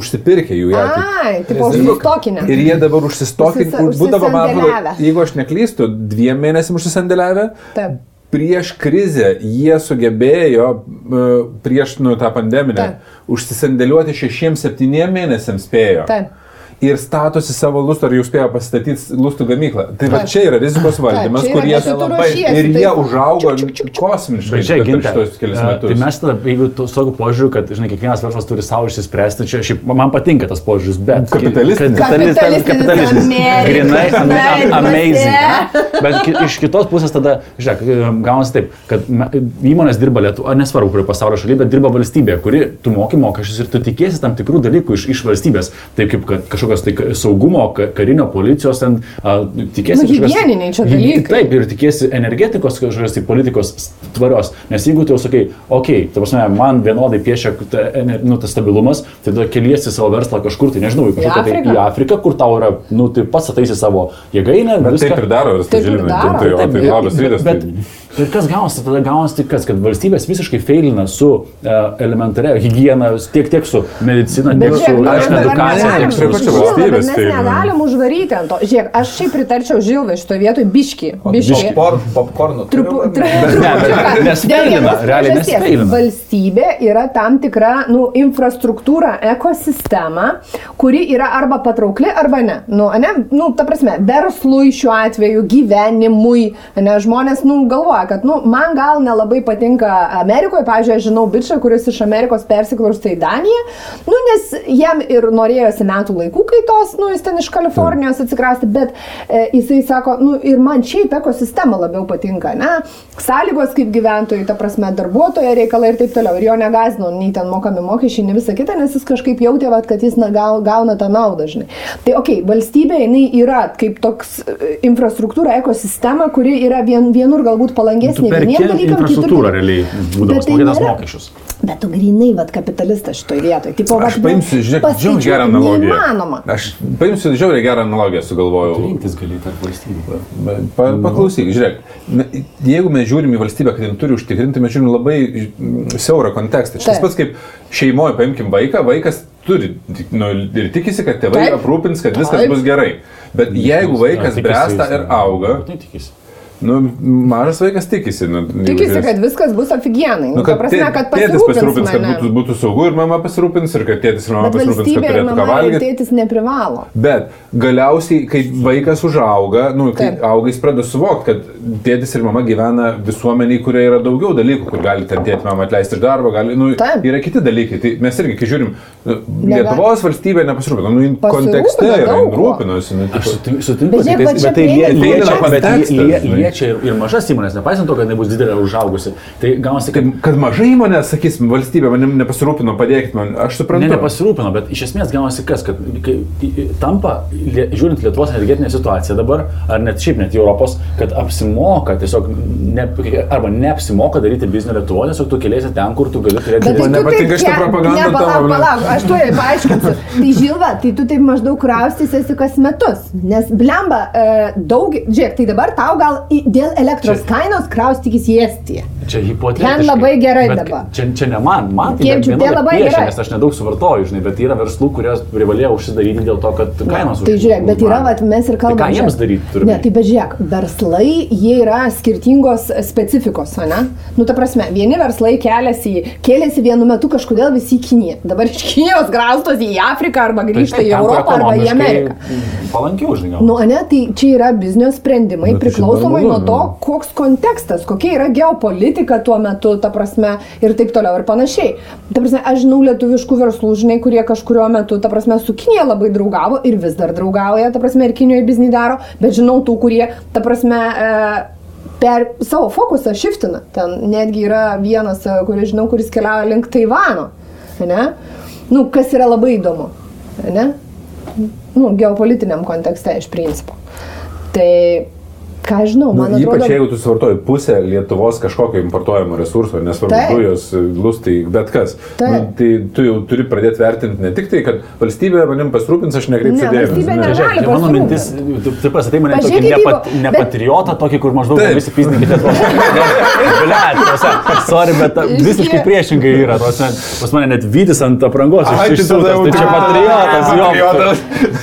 užsipirkę jų. Ai, tipo, užsistokinę. Ir jie dabar užsistokinę, būdavo, man atrodo, jeigu aš neklystu, dviem mėnesiam užsisandėliavę. Taip. Prieš krizę jie sugebėjo, e, prieš nu, tą pandeminę, Taip. užsisandėliuoti šešiems, septyniem mėnesiams spėjo. Taip. Ir statosi savo lustų, ar jau spėjo pasistatyti lustų gamyklą. Tai va čia yra rizikos valdymas, kur jie ruošiesi, Ir tai- jie užaugo čiuk, čiuk. kosmiškai ginta. šitos kelius e, metus. Tai mes tada, jeigu tu tokiu požiūriu, kad, žinai, kiekvienas verslas turi savo išsispręsti, čia šiaip man patinka tas požiūris, bet... Kapitalistinis, kapitalistinis. Amerika. Grinai, amazing. Bet iš kitos pusės tada, žiūrėk, gaunasi taip, kad įmonės dirba Lietuvoje, nesvarbu, kurioje pasaulio šalyje, bet dirba valstybė, kuri tu moki mokesčius ir tu tikėsi tam tikrų dalykų iš, iš valstybės. Taip kaip kad kažkokios tai saugumo, ka- karinio, policijos, ten, a, tikėsi Nu, higieniniai čia dalykai. Taip, ir tikėsi energetikos kažkokios tai politikos tvarios. Nes jeigu tu jau sakai, okei, okay, ta prasme, man vienodai piešia ta, nu, tas stabilumas, tai tada keliesi savo verslą kažkur, tai nežinau, į kažkokią tai į Afriką, kur tau yra, nu, tai pats ataisi savo jėgainę. Bet viską. taip ir daro, stažilina. daro, Tai, o Taip, tai bet- labas rytas. Bet, Ir kas gaunasi, tada gaunasi tik kas, kad valstybės visiškai feilina su uh, elementaria hygiena, tiek, tiek su medicina, tiek su edukacija, tiek su bet valstybės Mes negalim užvaryti ant to. Žiūrėk, aš šiaip pritarčiau Žilvai šitoje vietoje biški. Biški. Popcorn, popcornų. Trupu, turiu, tru, bet- Ne, bet trupučiuką. nes Dėl feilina, vienos realiai nes priežasties. feilina. Valstybė yra tam tikra nu, infrastruktūra, ekosistema, kuri yra arba patraukli, arba ne. Nu, ne? Nu, ta prasme, verslui šiuo atveju, gyvenimui. Ne? Žmonės nu, galvoja, kad nu, man gal nelabai patinka Amerikoje. Pavyzdžiui, aš žinau bičią, kuris iš Amerikos persikraustė į Daniją, nu, nes jam ir norėjosi metų laikų kaitos, nu, jis ten iš Kalifornijos atsikrasti, bet e, jisai sako, nu, ir man šiaip ekosistema labiau patinka, ne? Sąlygos kaip gyventojai, ta prasme, darbuotojo reikalai ir taip toliau. Ir jo negazino, nei ten mokami mokesčiai, nei visa kita, nes jis kažkaip jautė, vat, kad jis na, gau- gauna tą naudą, žinai. Tai, okei, okay, valstybė, jinai yra kaip toks e, infrastruktūra, ekosistema, kuri yra vien, vienur galbūt Tu palangesnė perki vieniem dalykam, infrastruktūrą kitur- realiai, Bet būdamas tai mokėtas mokesčius. Bet tu grinai, vad, kapitalistas šitoje vietoje. Tipo, Aš vat, paimsiu, žiūrėk, žiauriai gerą analogiją. Neįmanoma. Aš paimsiu žiauriai gerą analogiją, sugalvojau. Rinktis gali tarp valstybių. Pa, paklausyk, žiūrėk, jeigu mes žiūrim į valstybę, kad jin turi užtikrinti, mes žiūrim labai mm, siaurą kontekstą. Šis pats kaip šeimoje, paimkim vaiką, vaikas turi nu, ir tikisi, kad tėvai Taip. aprūpins, kad viskas Taip. bus gerai. Bet jeigu vaikas bręsta ir auga, Tai tikisi. Nu, mažas vaikas tikisi. Nu, Tikisi, kad viskas bus aфиgenai. Nu, kad prasme, kad tėtis pasirūpins pasirūpins, kad būtų, būtų saugu ir mama pasirūpins, ir kad tėtis ir mama Bet pasirūpins, kad turėtų ką valgyti. tėtis neprivalo. Bet galiausiai, kai vaikas užauga, nu, kai Taip. auga, jis pradeda suvokti, kad tėtis ir mama gyvena visuomeniai, kurioje yra daugiau dalykų, kur gali ten tėti mamą atleisti iš darbo, gali, nu, Taip. yra kiti dalykai. Tai mes irgi, kai žiūrim, nu, Lietuvos valstybė nepasirūpino, nu, kontekste yra, rūpinosi. Nu, Aš sutinku, sutinku Bet tai prieina liečia, liečia ir, ir mažas įmonės, nepaisant to, kad jinai bus didelė užaugusi. Tai gaunasi, kad kad, kad mažai įmonė, sakysim, valstybė manim nepasirūpino, padėkit man, aš suprantu. Ne, nepasirūpino, bet iš esmės gaunasi kas, kad kai, tampa, žiūrint Lietuvos energetinę situaciją dabar, ar net šiaip net Europos, kad apsimoka tiesiog, ne, arba neapsimoka daryti biznio Lietuvoje, tiesiog tu keliasi ten, kur tu gali turėti Bet tai Man nepatinka ke- propaganda Ne, palauk, palauk, aš tuoj paaiškinsiu. Tai žilva, tai tu taip maždaug kraustysiesi kas metus. Nes blemba, e, daug, žiūrėk, tai dabar tau gal į, dėl elektros Čia- kainos kraustykis į Estiją. Čia hipotetiškai. Ten labai gerai dabar. Čia, čia ne man, man tai vienodai tai labai piešia, gerai. nes aš nedaug suvartoju, žinai, bet yra verslų, kurie privalėjo užsidaryti dėl to, kad kainos Tai žiūrėk, bet yra, vat, mes ir kalbame. Tai ką jiems daryti turime? Ne, tai bet žiūrėk, verslai, jie yra skirtingos specifikos, ne? Nu, ta prasme, vieni verslai keliasi, kėlėsi vienu metu kažkodėl visi į Kiniją. Dabar iš Kinijos graustosi į Afriką arba grįžta į Europą arba į Ameriką. Palankiau, žinai. Nu, ne, tai čia yra biznio sprendimai Nu, priklausomai nuo to, koks kontekstas, kokia yra geopolitika tuo metu, ta prasme, ir taip toliau ir panašiai. Ta prasme, aš žinau lietuviškų verslų, žinai, kurie kažkurio metu, ta prasme, su Kinija labai draugavo ir vis dar draugauja, ta prasme, ir Kinijoje biznį daro, bet žinau tų, kurie, ta prasme, e, per savo fokusą šiftina. Ten netgi yra vienas, e, kuris žinau, kuris keliauja link Taivano. Ne? Nu, kas yra labai įdomu. Ne? nu, geopolitiniam kontekste iš principo. Tai, ką žinau, Nu, man ypač atrodo... jeigu tu suvartoji pusę Lietuvos kažkokio importuojamo resurso, nesvarbu dujos, lustai, bet kas, Taip. nu, tai tu jau turi pradėti vertinti ne tik tai, kad valstybė manim pasirūpins, aš nekreipsiu Ne, dėmesio. ne. tai mano mintis, tu, tu pasakai mane tokį nepat, bet- patriotą, tokį, kur maždaug Taip. visi pizdinkite tuos. Blet, sorry, bet visiškai priešingai yra. tos ne- Pas mane net vydis ant aprangos. Ai, tai jau Tai čia patriotas, jo. Patriotas.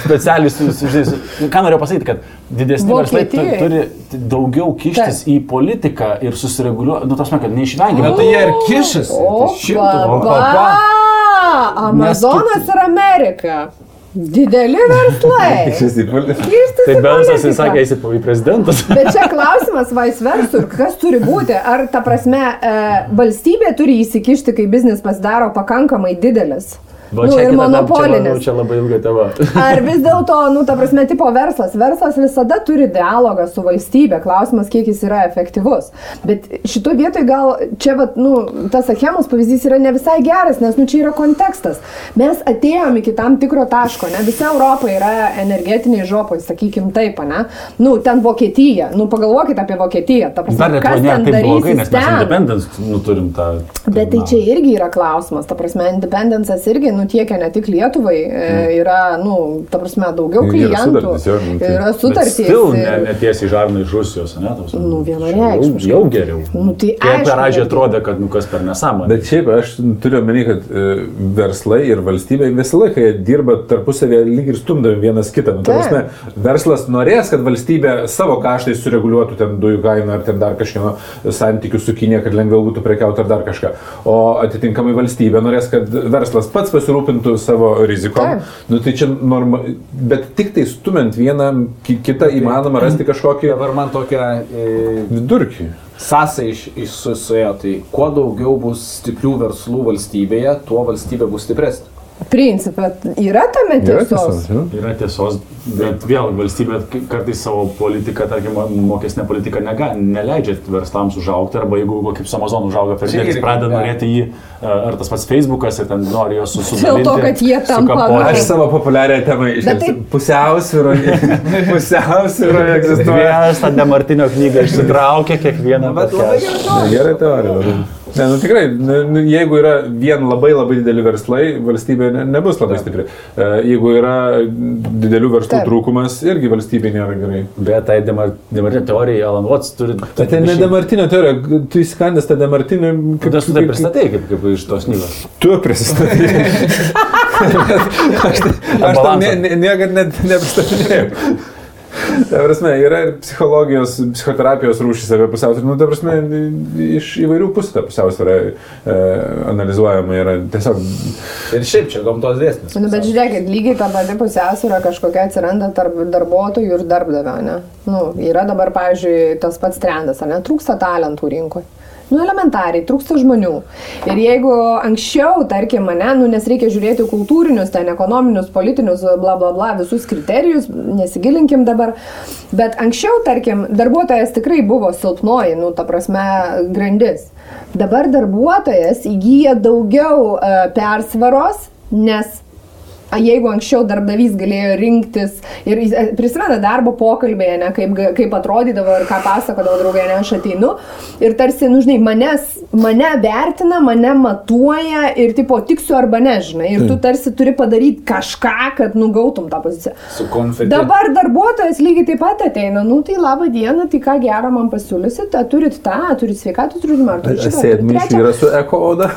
Specialiai, ką noriu pasakyti, kad didesni verslai turi daugiau kištis į politiką ir susireguliuoti, nu, tas man, kad neišvengiamai. Bet tai jie ir kišasi. O, Tai! Amazonas ir Amerika. Dideli verslai. Tai Bensas politiką. įsakė, eisi į prezidentus. Bet čia klausimas vice versa, kas turi būti. Ar ta prasme e, valstybė turi įsikišti, kai biznis pasidaro pakankamai didelis? Va, nu, čia ir kita tema, čia, monopolinis. manau, čia labai ilga tema. Ar vis dėlto, nu, ta prasme, tipo verslas. Verslas visada turi dialogą su valstybė. Klausimas, kiek jis yra efektyvus. Bet šito vietoj gal čia, vat, nu, tas Achemos pavyzdys yra ne visai geras, nes, nu, čia yra kontekstas. Mes atėjome iki tam tikro taško, ne? Visa Europa yra energetiniai žopai, sakykim taip, ne? Nu, ten Vokietija. Nu, pagalvokit apie Vokietiją. Ta prasme, Dar kas ten taip blogai, nes mes independence nu, turim tą. Bet tai čia irgi yra klausimas, ta prasme, independence'as irgi, nu, nutiekia ne tik Lietuvai, e, yra, nu, ta prasme, daugiau Yra klientų. sutartys, jo, nu, tai- Yra sutartys. Still ne, netiesiai žarna iš Rusijos, ne? ta prasme. Nu, Jau, vienareikšmiškai. jau geriau. Nu, tai Kaip per pradžią kad- atrodė, kad nu kas per nesąmonę. Bet šiaip aš turiu omeny, kad e, verslai ir valstybė visą laiką dirba tarpusavėje lyg ir stumdami vienas kitą. Nu, ta prasme, verslas norės, kad valstybė savo kaštais sureguliuotų ten dujų kainą ar ten dar kažkieno santykių su Kinė, kad lengviau būtų prekiauti ar dar kažką. O atitinkamai valstybė norės, kad verslas pats pasirūpintų savo rizikom. Taip. Nu, tai čia norma, bet tik tai stumint vieną ki- kitą įmanoma rasti kažkokį Dabar man tokia e, vidurkį. sąsaja iš, iš su- suėjo, tai kuo daugiau bus stiprių verslų valstybėje, tuo valstybė bus stipresnė. Principė, yra tame Yra tiesos. tiesos, jo. Yra tiesos, bet vėl valstybė kartais savo politiką, tarkim, mokesnė politika nega, neleidžia verslams užaugti, arba jeigu kaip su Amazon užauga per didelis, pradeda norėti jį, e, ar tas pats Facebookas, ir ten nori jos susidaryti. Dėl to, kad jie tampa, nu, Aš savo populiarią temą Bet tai-. Pusiausvyroje. Pusiausvyroje egzistuoja. Vienas tą Demartinio knygą išsitraukė kiekvieną. Bet labai gerai. Gerai teorija. Ne, nu tikrai, nu, nu, jeigu yra vien labai labai dideli verslai, valstybė ne, nebus labai stipri. E, Jeigu yra didelių verslų Taip. trūkumas, irgi valstybė nėra gerai. Bet tai Demar- Demartinio teorija, Alan Watts turi... Bet ten ne Demartinio teorija, tu įsikandęs tą Demartinį. Kada tu tai pristatai, kaip, kaip iš tos knygos? Tu prisistatai. aš aš tam ne, ne, niekada net nepristatinėjau. Ta prasme, yra ir psichologijos, psichoterapijos rūšys apie pusiausvyrą. Nu, ta prasme, iš įvairių pusių ta pusiausvyrą e, analizuojama yra. Tiesiog Ir šiaip čia gamtos dėsnis. Nu, bet žiūrėkit, lygiai ta pati pusiausvyrą kažkokia atsiranda tarp darbuotojų ir darbdavio, ne? Nu, yra dabar, pavyzdžiui, tas pats trendas, ar ne? Trūksta talentų rinkoje. Nu, elementariai, trūksta žmonių. Ir jeigu anksčiau, tarkim, mane, nu, nes reikia žiūrėti kultūrinius, ten ekonominius, politinius, bla bla bla, visus kriterijus, nesigilinkim dabar, bet anksčiau, tarkim, darbuotojas tikrai buvo silpnoji, nu, ta prasme, grandis. Dabar darbuotojas įgyja daugiau e, persvaros, nes Jeigu anksčiau darbdavys galėjo rinktis ir e, prisimena darbo pokalbėje, ne, kaip, kaip atrodydavo ir ką pasakodavo draugai, ne, aš ateinu ir tarsi, nu, žinai, manęs, mane vertina, mane matuoja ir tipo tiksiu arba nežinai. Ir tu tarsi turi padaryti kažką, kad nugautum tą poziciją. Su konfeti. Dabar darbuotojas lygiai taip pat ateina, nu tai laba diena, tai ką gero man pasiūlysit, turit tą, turit sveikatos draudimą, ar turit šitą, trečią. yra su eko oda.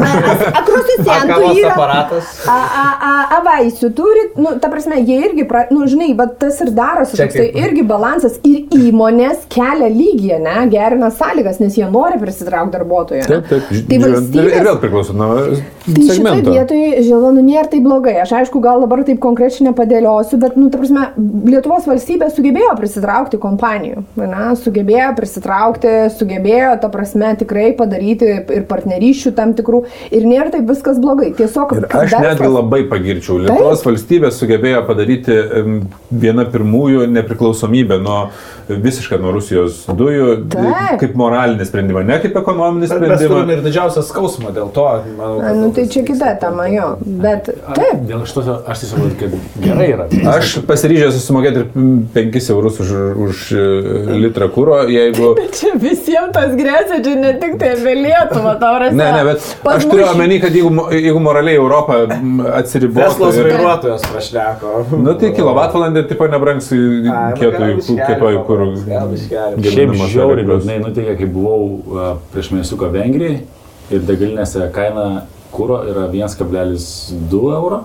Yra. aparatas. A, a, a, a vaisių turit, nu, ta prasme, jie irgi, pra, nu, žinai, bet tas ir darosi, toksai kaip- irgi balansas ir įmonės kelia lygį, ne, gerina sąlygas, nes jie nori prisitraukti darbuotojų. ne. Taip, taip. Tai valstybės... Ir vėl priklauso nuo Tai šitoje vietoje, žinau, nu nėra tai blogai. Aš aišku, gal dabar taip konkrečiai nepadėliosiu, bet, nu, ta prasme, Lietuvos valstybė sugebėjo prisitraukti kompanijų. Na, sugebėjo prisitraukti, sugebėjo, ta prasme, tikrai padaryti ir partnerysčių tam tikrų. Ir nėra taip viskas blogai. Tiesiog, Ir aš netgi labai pagirčiau. Lietuvos valstybė sugebėjo padaryti vieną pirmųjų nepriklausomybę nuo visiškai nuo Rusijos dujų Taip. kaip moralinį sprendimą, ne kaip ekonominį Bet mes sprendimą. turime ir didžiausią skausmą dėl to. Manau, Na, nu, tai čia kita tema, jo. Bet taip. Dėl šito aš tiesiog galvoju, kad gerai yra. Aš pasiryžęs susimokėti ir 5 eurus už, už e, litrą kūro, jeigu... Čia visiems tas grėsia, čia ne tik tai apie Lietuvą, tau rasi. Ne, ne, bet aš turiu omeny, kad jeigu, jeigu moraliai Europa m, atsiribotų... Teslos ir- vairuotojas prašneko. Nu tai kilovatvalandė tipo nebrangs kietojų kietojų kūrų. Šiaip žiauriai liūdnai nutikė, kai buvau prieš mėnesiuką Vengrijai ir degalinėse kaina kūro yra 1,2 euro.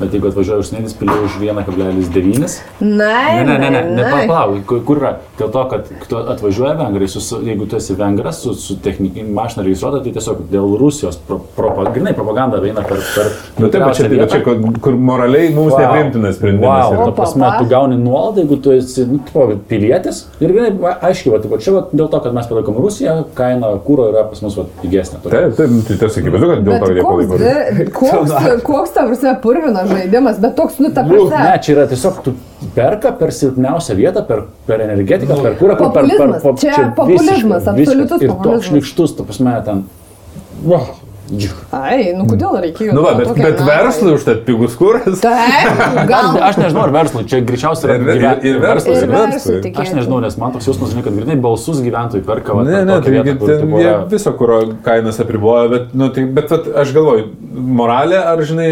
Bet jeigu atvažiuoju užsienis, piliu už 1,9. Na, Ne, ne, ne, ne, ne palauk, kur, kur yra? Dėl to, kad atvažiuoja vengrai, su, jeigu tu esi vengras, su, su mašina registruota, tai tiesiog dėl Rusijos pro, propa, grinai propaganda eina per... per Nu taip, bet čia, bet čia kur, kur moraliai mums wow. nepriimtinas sprendimas. Wow, yra. ta prasme, tu gauni nuolaidą, jeigu tu esi nu, tipo, pilietis. Ir grinai, aiškiai, va, tipo, čia va, dėl to, kad mes palaikom Rusiją, kaina kūro yra pas mus va, pigesnė. Taip, taip, tai tas akivaizdu, kad dėl to jie koks, palaiko. di- koks, koks ta prasme purvino žaidimas, bet toks, nu, ta Nu, prasme. ne, čia yra tiesiog tu perka per silpniausią vietą, per, per energetiką, per kūrą, kur per, per, Populizmas. Čia čia populizmas, absoliutus visiškai. Ir toks populizmas. šlikštus, ta prasme, ten. Wow. Ai, nu kodėl reikėjo? Nu, va, bet, tokio bet melo? verslui už tai pigus kuras. Taip, gal. Aš nežinau, ar verslui, čia greičiausiai yra Ir- ir- ir verslui, Ir ir verslui. Aš nežinau, nes man toks jausmas, žinai, kad grinai balsus gyventojai perka. Ne, ne, tai vietą, ten tipo jie yra- viso kuro kainas apriboja, bet, nu, tai, bet vat, aš galvoju, moralė ar, žinai,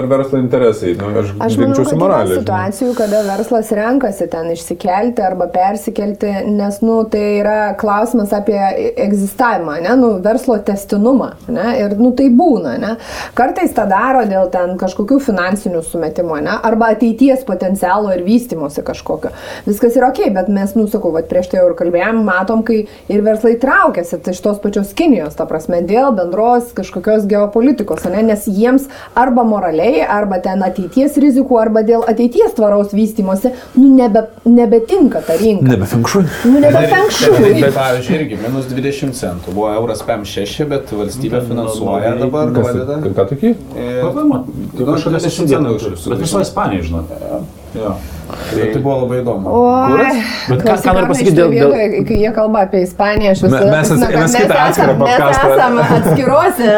ar verslo interesai. Nu, aš Aš yra moralę. žinai. situacijų, kada verslas renkasi ten išsikelti arba persikelti, nes, nu, tai yra klausimas apie egzistavimą, ne, nu, verslo testinumą, ne, ir, nu, tai būna, ne. Kartais tą daro dėl ten kažkokių finansinių sumetimų, ne, arba ateities potencialo ir vystimosi kažkokio. Viskas yra ok, bet mes, nu, sakau, vat, prieš tai jau ir kalbėjom, matom, kai ir verslai traukiasi tai iš tos pačios Kinijos, ta prasme, dėl bendros kažkokios geopolitikos, ne, nes jiems arba moraliai, arba ten ateities rizikų, arba dėl ateities tvaraus vystimosi, nu, nebe, nebetinka ta rinka. Nebe fenkšui. Nu, nebefengšų. Bet, pavyzdžiui, irgi minus 20 centų. Buvo euras PM6, bet valstybė finansuoja dabar, padeda. Ką tokį? E, PVM, kažkokia 20 susidėta. centų kažkaip Bet viso Ispanija, žinot. Jo. Tai buvo labai įdomu. Oi, Bet ką- ką noriu pasakyti dėl- dėl- dėl... Kai jie kalba apie Ispaniją, aš visą Me- mes esi- mes kitą atskirą podcastą- Mes esame atskiruose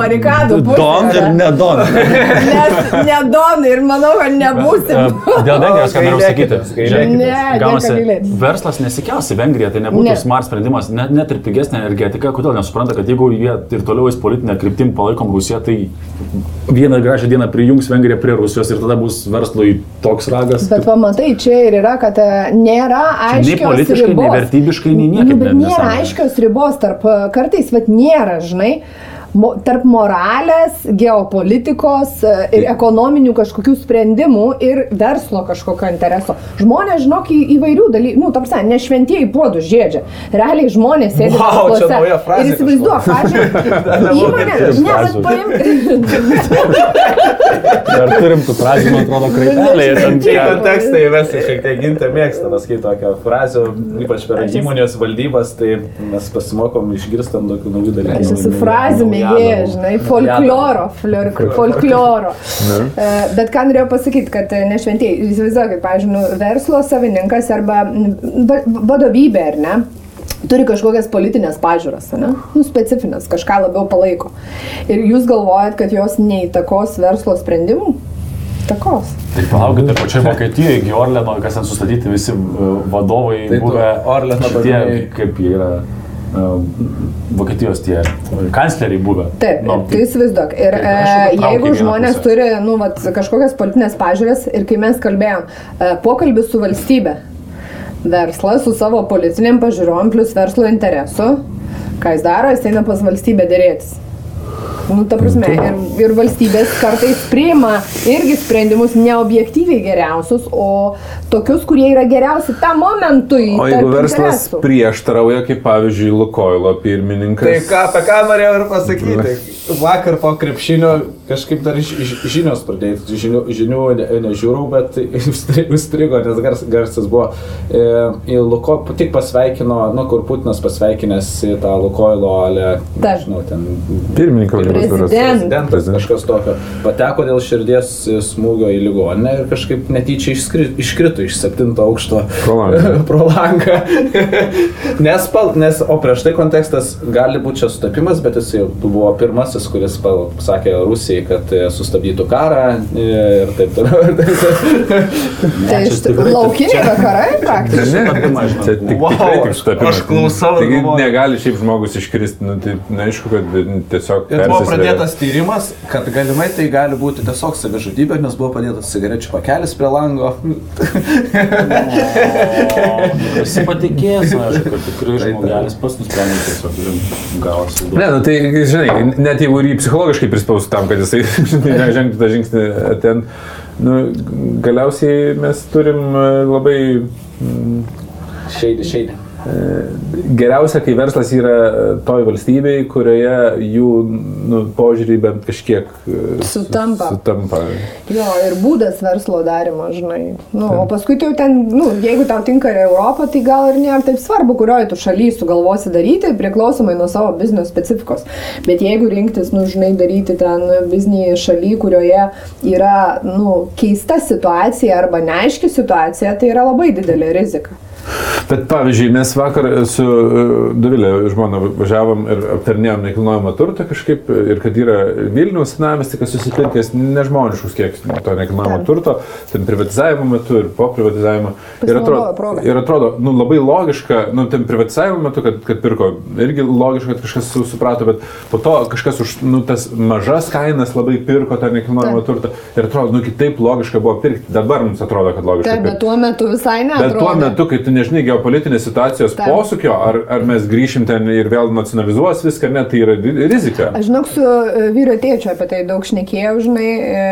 barikadų. Don ir nedon. Nes nedonai ir manau, kad nebūsim. Dėl Vengrijos, ką noriu sakyti. gailėkitės. Ne, Gaunasi, verslas nesikels į Vengriją, tai nebūtų Ne. ne. smart sprendimas, net, net ir pigesnė energetika. Kodėl nesupranta, kad jeigu jie ir toliau eis politinę kryptim palaikom Rusiją, tai vieną gražią dieną prijungs Vengriją prie Rusijos ir tada bus verslui toks ragas. Bet pamatai, čia ir yra, kad e, nėra nei aiškios politiškai, nei ribos. vertybiškai, nei niekaip Nu, bet nėra nesąmonė. aiškios ribos tarp, e, kartais, vad nėra, žinai, mo, tarp moralės, geopolitikos e, ir ekonominių kažkokių sprendimų ir verslo kažkokio intereso. Žmonės, žinok, į, įvairių dalykų, nu, tarsi, ne šventieji puodus žėdžia. Realiai žmonės sėdi nauja frazė Ir įsivaizduok, pažiūrėjau, įmonė, ne, frazių. bet paimk. Ar turim tų frazių, man atrodo, kraitelėje. Čia kontekstai įvesti šiek tiek gintą mėgsta, pasakyti tokią frazę, ypač per įmonės valdybas, tai mes pasimokom, išgirstam tokių naujų dalykų. Aš esu frazių naujų naujienų. žinai, folkloro, flor- folkloro. E, Bet ką norėjau pasakyti, kad e, ne šventieji, įsivaizduokit, pavyzdžiui, nu, verslo savininkas arba va- vadovybė, ar ne? Turi kažkokias politinės pažiūras, ne? Nu, specifines, kažką labiau palaiko. Ir jūs galvojat, kad jos neįtakos verslo sprendimų? Takos. Tai palaukite, pačioj Vokietijoje, iki Orleno, kas ten sustatyti visi uh, vadovai, Tai buvę Orleną šitie, kaip jie yra, Vokietijos tie kancleriai buvę. Taip, Nu, tai įsivaizduok. Ir tai e, jeigu žmonės pusę. turi, nu, vat, kažkokias politinės pažiūrės ir kai mes kalbėjom, e, pokalbis su valstybe, verslas su savo politinėm pažiūrom plus verslo interesu, ką jis daro, jis eina pas valstybę dėrėtis. Nu, ta prasme, ir, ir valstybės kartais priima irgi sprendimus neobjektyviai geriausius, o tokius, kurie yra geriausi tam momentui. O jeigu verslas interesų. prieštarauja, kaip pavyzdžiui, Lukoilo pirmininkas. Tai ką, apie ką norėjau ir pasakyti. Vakar po krepšinio kažkaip dar ž, ž, žinios pradėjai, žinių, žinių ne, nežiūrau, bet užstri- užstrigo, nes gars, garsas buvo. E, į Luko, tik pasveikino, nu kur Putinas pasveikinęs į tą Lukoilo, ale, Taip. žinau, ten Pirmininkas Prezidentas. prezidentas kažkas tokio. Pateko dėl širdies smūgio į ligoninę ir kažkaip netyčia išskri, iškrito iš septinto aukšto Pro langą. pro langą. nes, pal, nes, o prieš tai kontekstas gali būti čia sutapimas, bet jis jau buvo pirmasis, kuris pal- pasakė Rusijai, kad e, sustabdytų karą e, ir taip toliau. Tai iš tikrųjų laukiniai vakarai praktiškai. Čia tik, Wow, tikrai tik sutapimas. aš klausau Taigi negali šiaip žmogus iškristi, nu, tai neaišku, kad tiesiog... Ir buvo pradėtas tyrimas, kad galimai tai gali būti tiesiog savižudybė, nes buvo padėtas cigarečių pakelis prie lango. Visi patikės, aišku, kad tikrai žmogelis pats nusprendė tiesiog gavosi. Ne, nu, tai, žinai, net jeigu ir jį psichologiškai prispaustų tam, kad jisai žengtų tą žingsnį ten, nu, galiausiai mes turim labai mm, Šeidį, šeidį. Geriausia, kai verslas yra e, toj valstybei, kurioje jų nu, požiūrį bent kažkiek e, su- Sutampa. sutampa. Jo, ir būdas verslo darimo, žinai. Nu, o paskui jau ten, nu, jeigu tau tinka Europą, tai gal ir nėra taip svarbu, kurioje tu šalyje sugalvosi daryti, priklausomai nuo savo biznio specifikos. Bet jeigu rinktis, nu, žinai, daryti ten biznį šalyje, kurioje yra, nu, keista situacija arba neaiški situacija, tai yra labai didelė rizika. Bet pavyzdžiui, mes vakar su uh, Dovilė žmona važiavom ir aptarnėjom nekilnojamą turtą kažkaip ir kad yra Vilnius senamesti, kas susipirkęs nežmoniškus kiek to nekilnojamo turto, ten privatizavimo metu ir po privatizavimo. Ir atrodo, ir atrodo nu, labai logiška, nu, ten privatizavimo metu, kad, kad pirko, irgi logiška, kad kažkas su- suprato, bet po to kažkas už nu, tas mažas kainas labai pirko tą nekilnojamą turtą ir atrodo, nu, kitaip logiška buvo pirkti. Dabar mums atrodo, kad logiška Taip, bet tuo metu visai ne. Bet tuo metu, kai tu nežinai geopolitinės situacijos Taip. posūkio, ar, ar mes grįšim ten ir vėl nacionalizuos viską, ne, tai yra rizika. Aš žinok, su e, vyru tėčiu apie tai daug šnekėjau, žinai, e,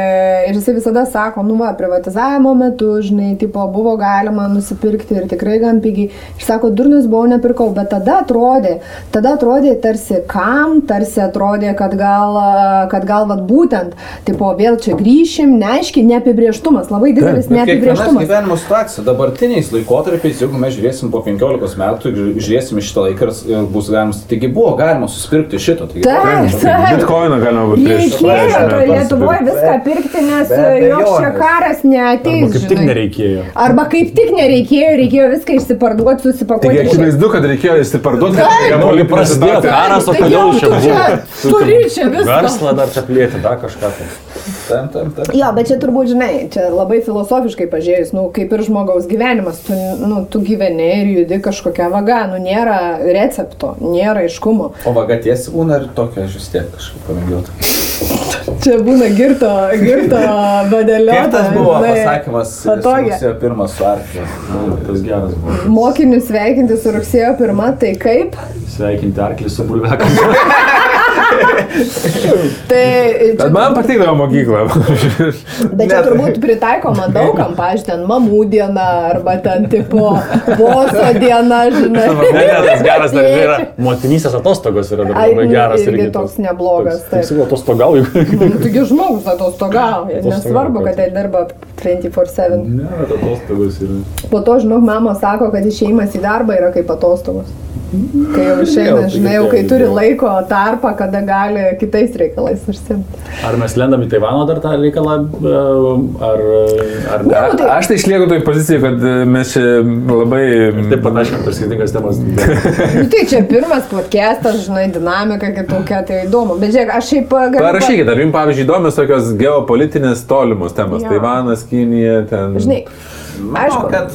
ir jisai visada sako, nu va, privatizavimo metu, žinai, tipo, buvo galima nusipirkti ir tikrai gan pigiai. Ir sako, durnas buvau, nepirkau, bet tada atrodė, tada atrodė tarsi kam, tarsi atrodė, kad gal, e, kad gal vat būtent, tipo, vėl čia grįšim, neaiškiai, neapibrieštumas, labai didelis neapibrieštumas. gyvenimo situacija, dabartiniais laikotarpiais, jeigu mes žiūrėsim po 15 metų ir žiūrėsim šitą laiką ir- bus galima, taigi buvo galima susipirkti šito. Taigi, Taip, taip. Bitcoiną galima būtų prieš Reikėjo 20 to Lietuvoje viską pirkti, nes Be e, joks čia karas neateis. Arba kaip tik nereikėjo. Arba kaip tik nereikėjo, reikėjo viską išsiparduoti, Taigi susipakuoti. akivaizdu, kad reikėjo įsiparduoti. Taip. kad kai prasidėjo karas, o kodėl čia buvo? Turi čia viską. Verslą dar čia plėti, dar kažką. Tai. Taip, taip, taip. Jo, bet čia turbūt, žinai, čia labai filosofiškai pažiūrėjus, nu, kaip ir žmogaus gyvenimas, tu, nu, tu gyveni ir judi kažkokia vaga, nu, nėra recepto, nėra aiškumo. O vaga tiesi būna ir tokia, aš vis tiek kažkaip pamėgiau. Čia būna girto, girto badelio. Tas buvo pasakymas, Patogia. rugsėjo pirmas su arkliu. Tas geras buvo. Mokinius sveikinti su rugsėjo pirmą, tai kaip? Sveikinti arklį su bulvekas. Tai Bet man patikdavo mokykla. Bet čia turbūt pritaikoma daugam, pažiūrėjau, ten mamų diena arba ten tipo boso diena, žinai. Ne, ne, tas geras dar yra. Motinysės atostogos yra dar Ai, labai nu, geras. irgi toks neblogas, taip. Taip, atostogauju. Nu, Taigi žmogus atostogauja, Atostogauja, nesvarbu, kad taip. tai dirba 24-7. Ne, atostogos yra. Po to, žinok, mama sako, kad išėjimas į darbą yra kaip atostogos. Kai jau išeina, Vėl, tai žinai, jau kai turi laiko tarpą, kada gali kitais reikalais užsimti. Ar mes lendam į Taivano dar tą reikalą, e, ar, ar ne? Nu, tai- Aš tai išlieku toj pozicijai, kad mes čia labai... Taip panašiai per skirtingas temas. Nu, tai čia pirmas podcastas, žinai, dinamika kitokia, tai įdomu. Bet žiūrėk, aš šiaip galiu... pa- Parašykit, ar jums, pavyzdžiui, įdomios tokios geopolitinės tolimos temos. Jo. Taivanas, Kinija, ten. Žinai, aišku, kad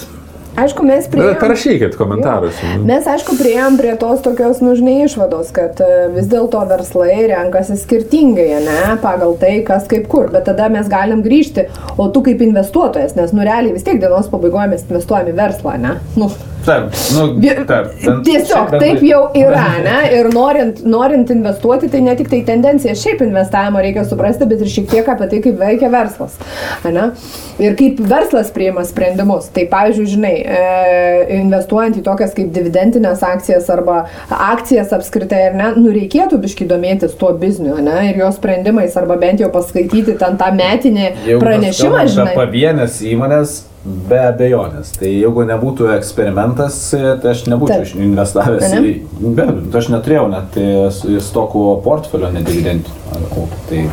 aišku, mes Bet prieėjom... Parašykit komentaruose. Jo. Mes, aišku, prieėjom prie tos tokios nužnai išvados, kad e, vis dėlto verslai renkasi skirtingai, ne, pagal tai, kas kaip kur. Bet tada mes galim grįžti, o tu kaip investuotojas, nes, nu, realiai vis tiek dienos pabaigoje mes investuojame į verslą, ne? Nu, Taip, nu, taip. ten- Tiesiog taip jau yra, ne? Ir norint, norint investuoti, tai ne tik tai tendencija, šiaip investavimo reikia suprasti, bet ir šiek tiek apie tai, kaip veikia verslas. Ne? Ir kaip verslas priima sprendimus. Tai pavyzdžiui, žinai, investuojant į tokias kaip dividendinės akcijas arba akcijas apskritai, ar ne, nu reikėtų biški domėtis tuo bizniu, ne? Ir jo sprendimais, arba bent jau paskaityti ten tą metinį mes pranešimą, žinai. Pavienės įmonės, be abejonės. Tai jeigu nebūtų eksperimentas, tai aš nebūčiau Taip. investavęs Ane? į... Be abejo, aš neturėjau net į stokų portfelio nedividendinio. Tai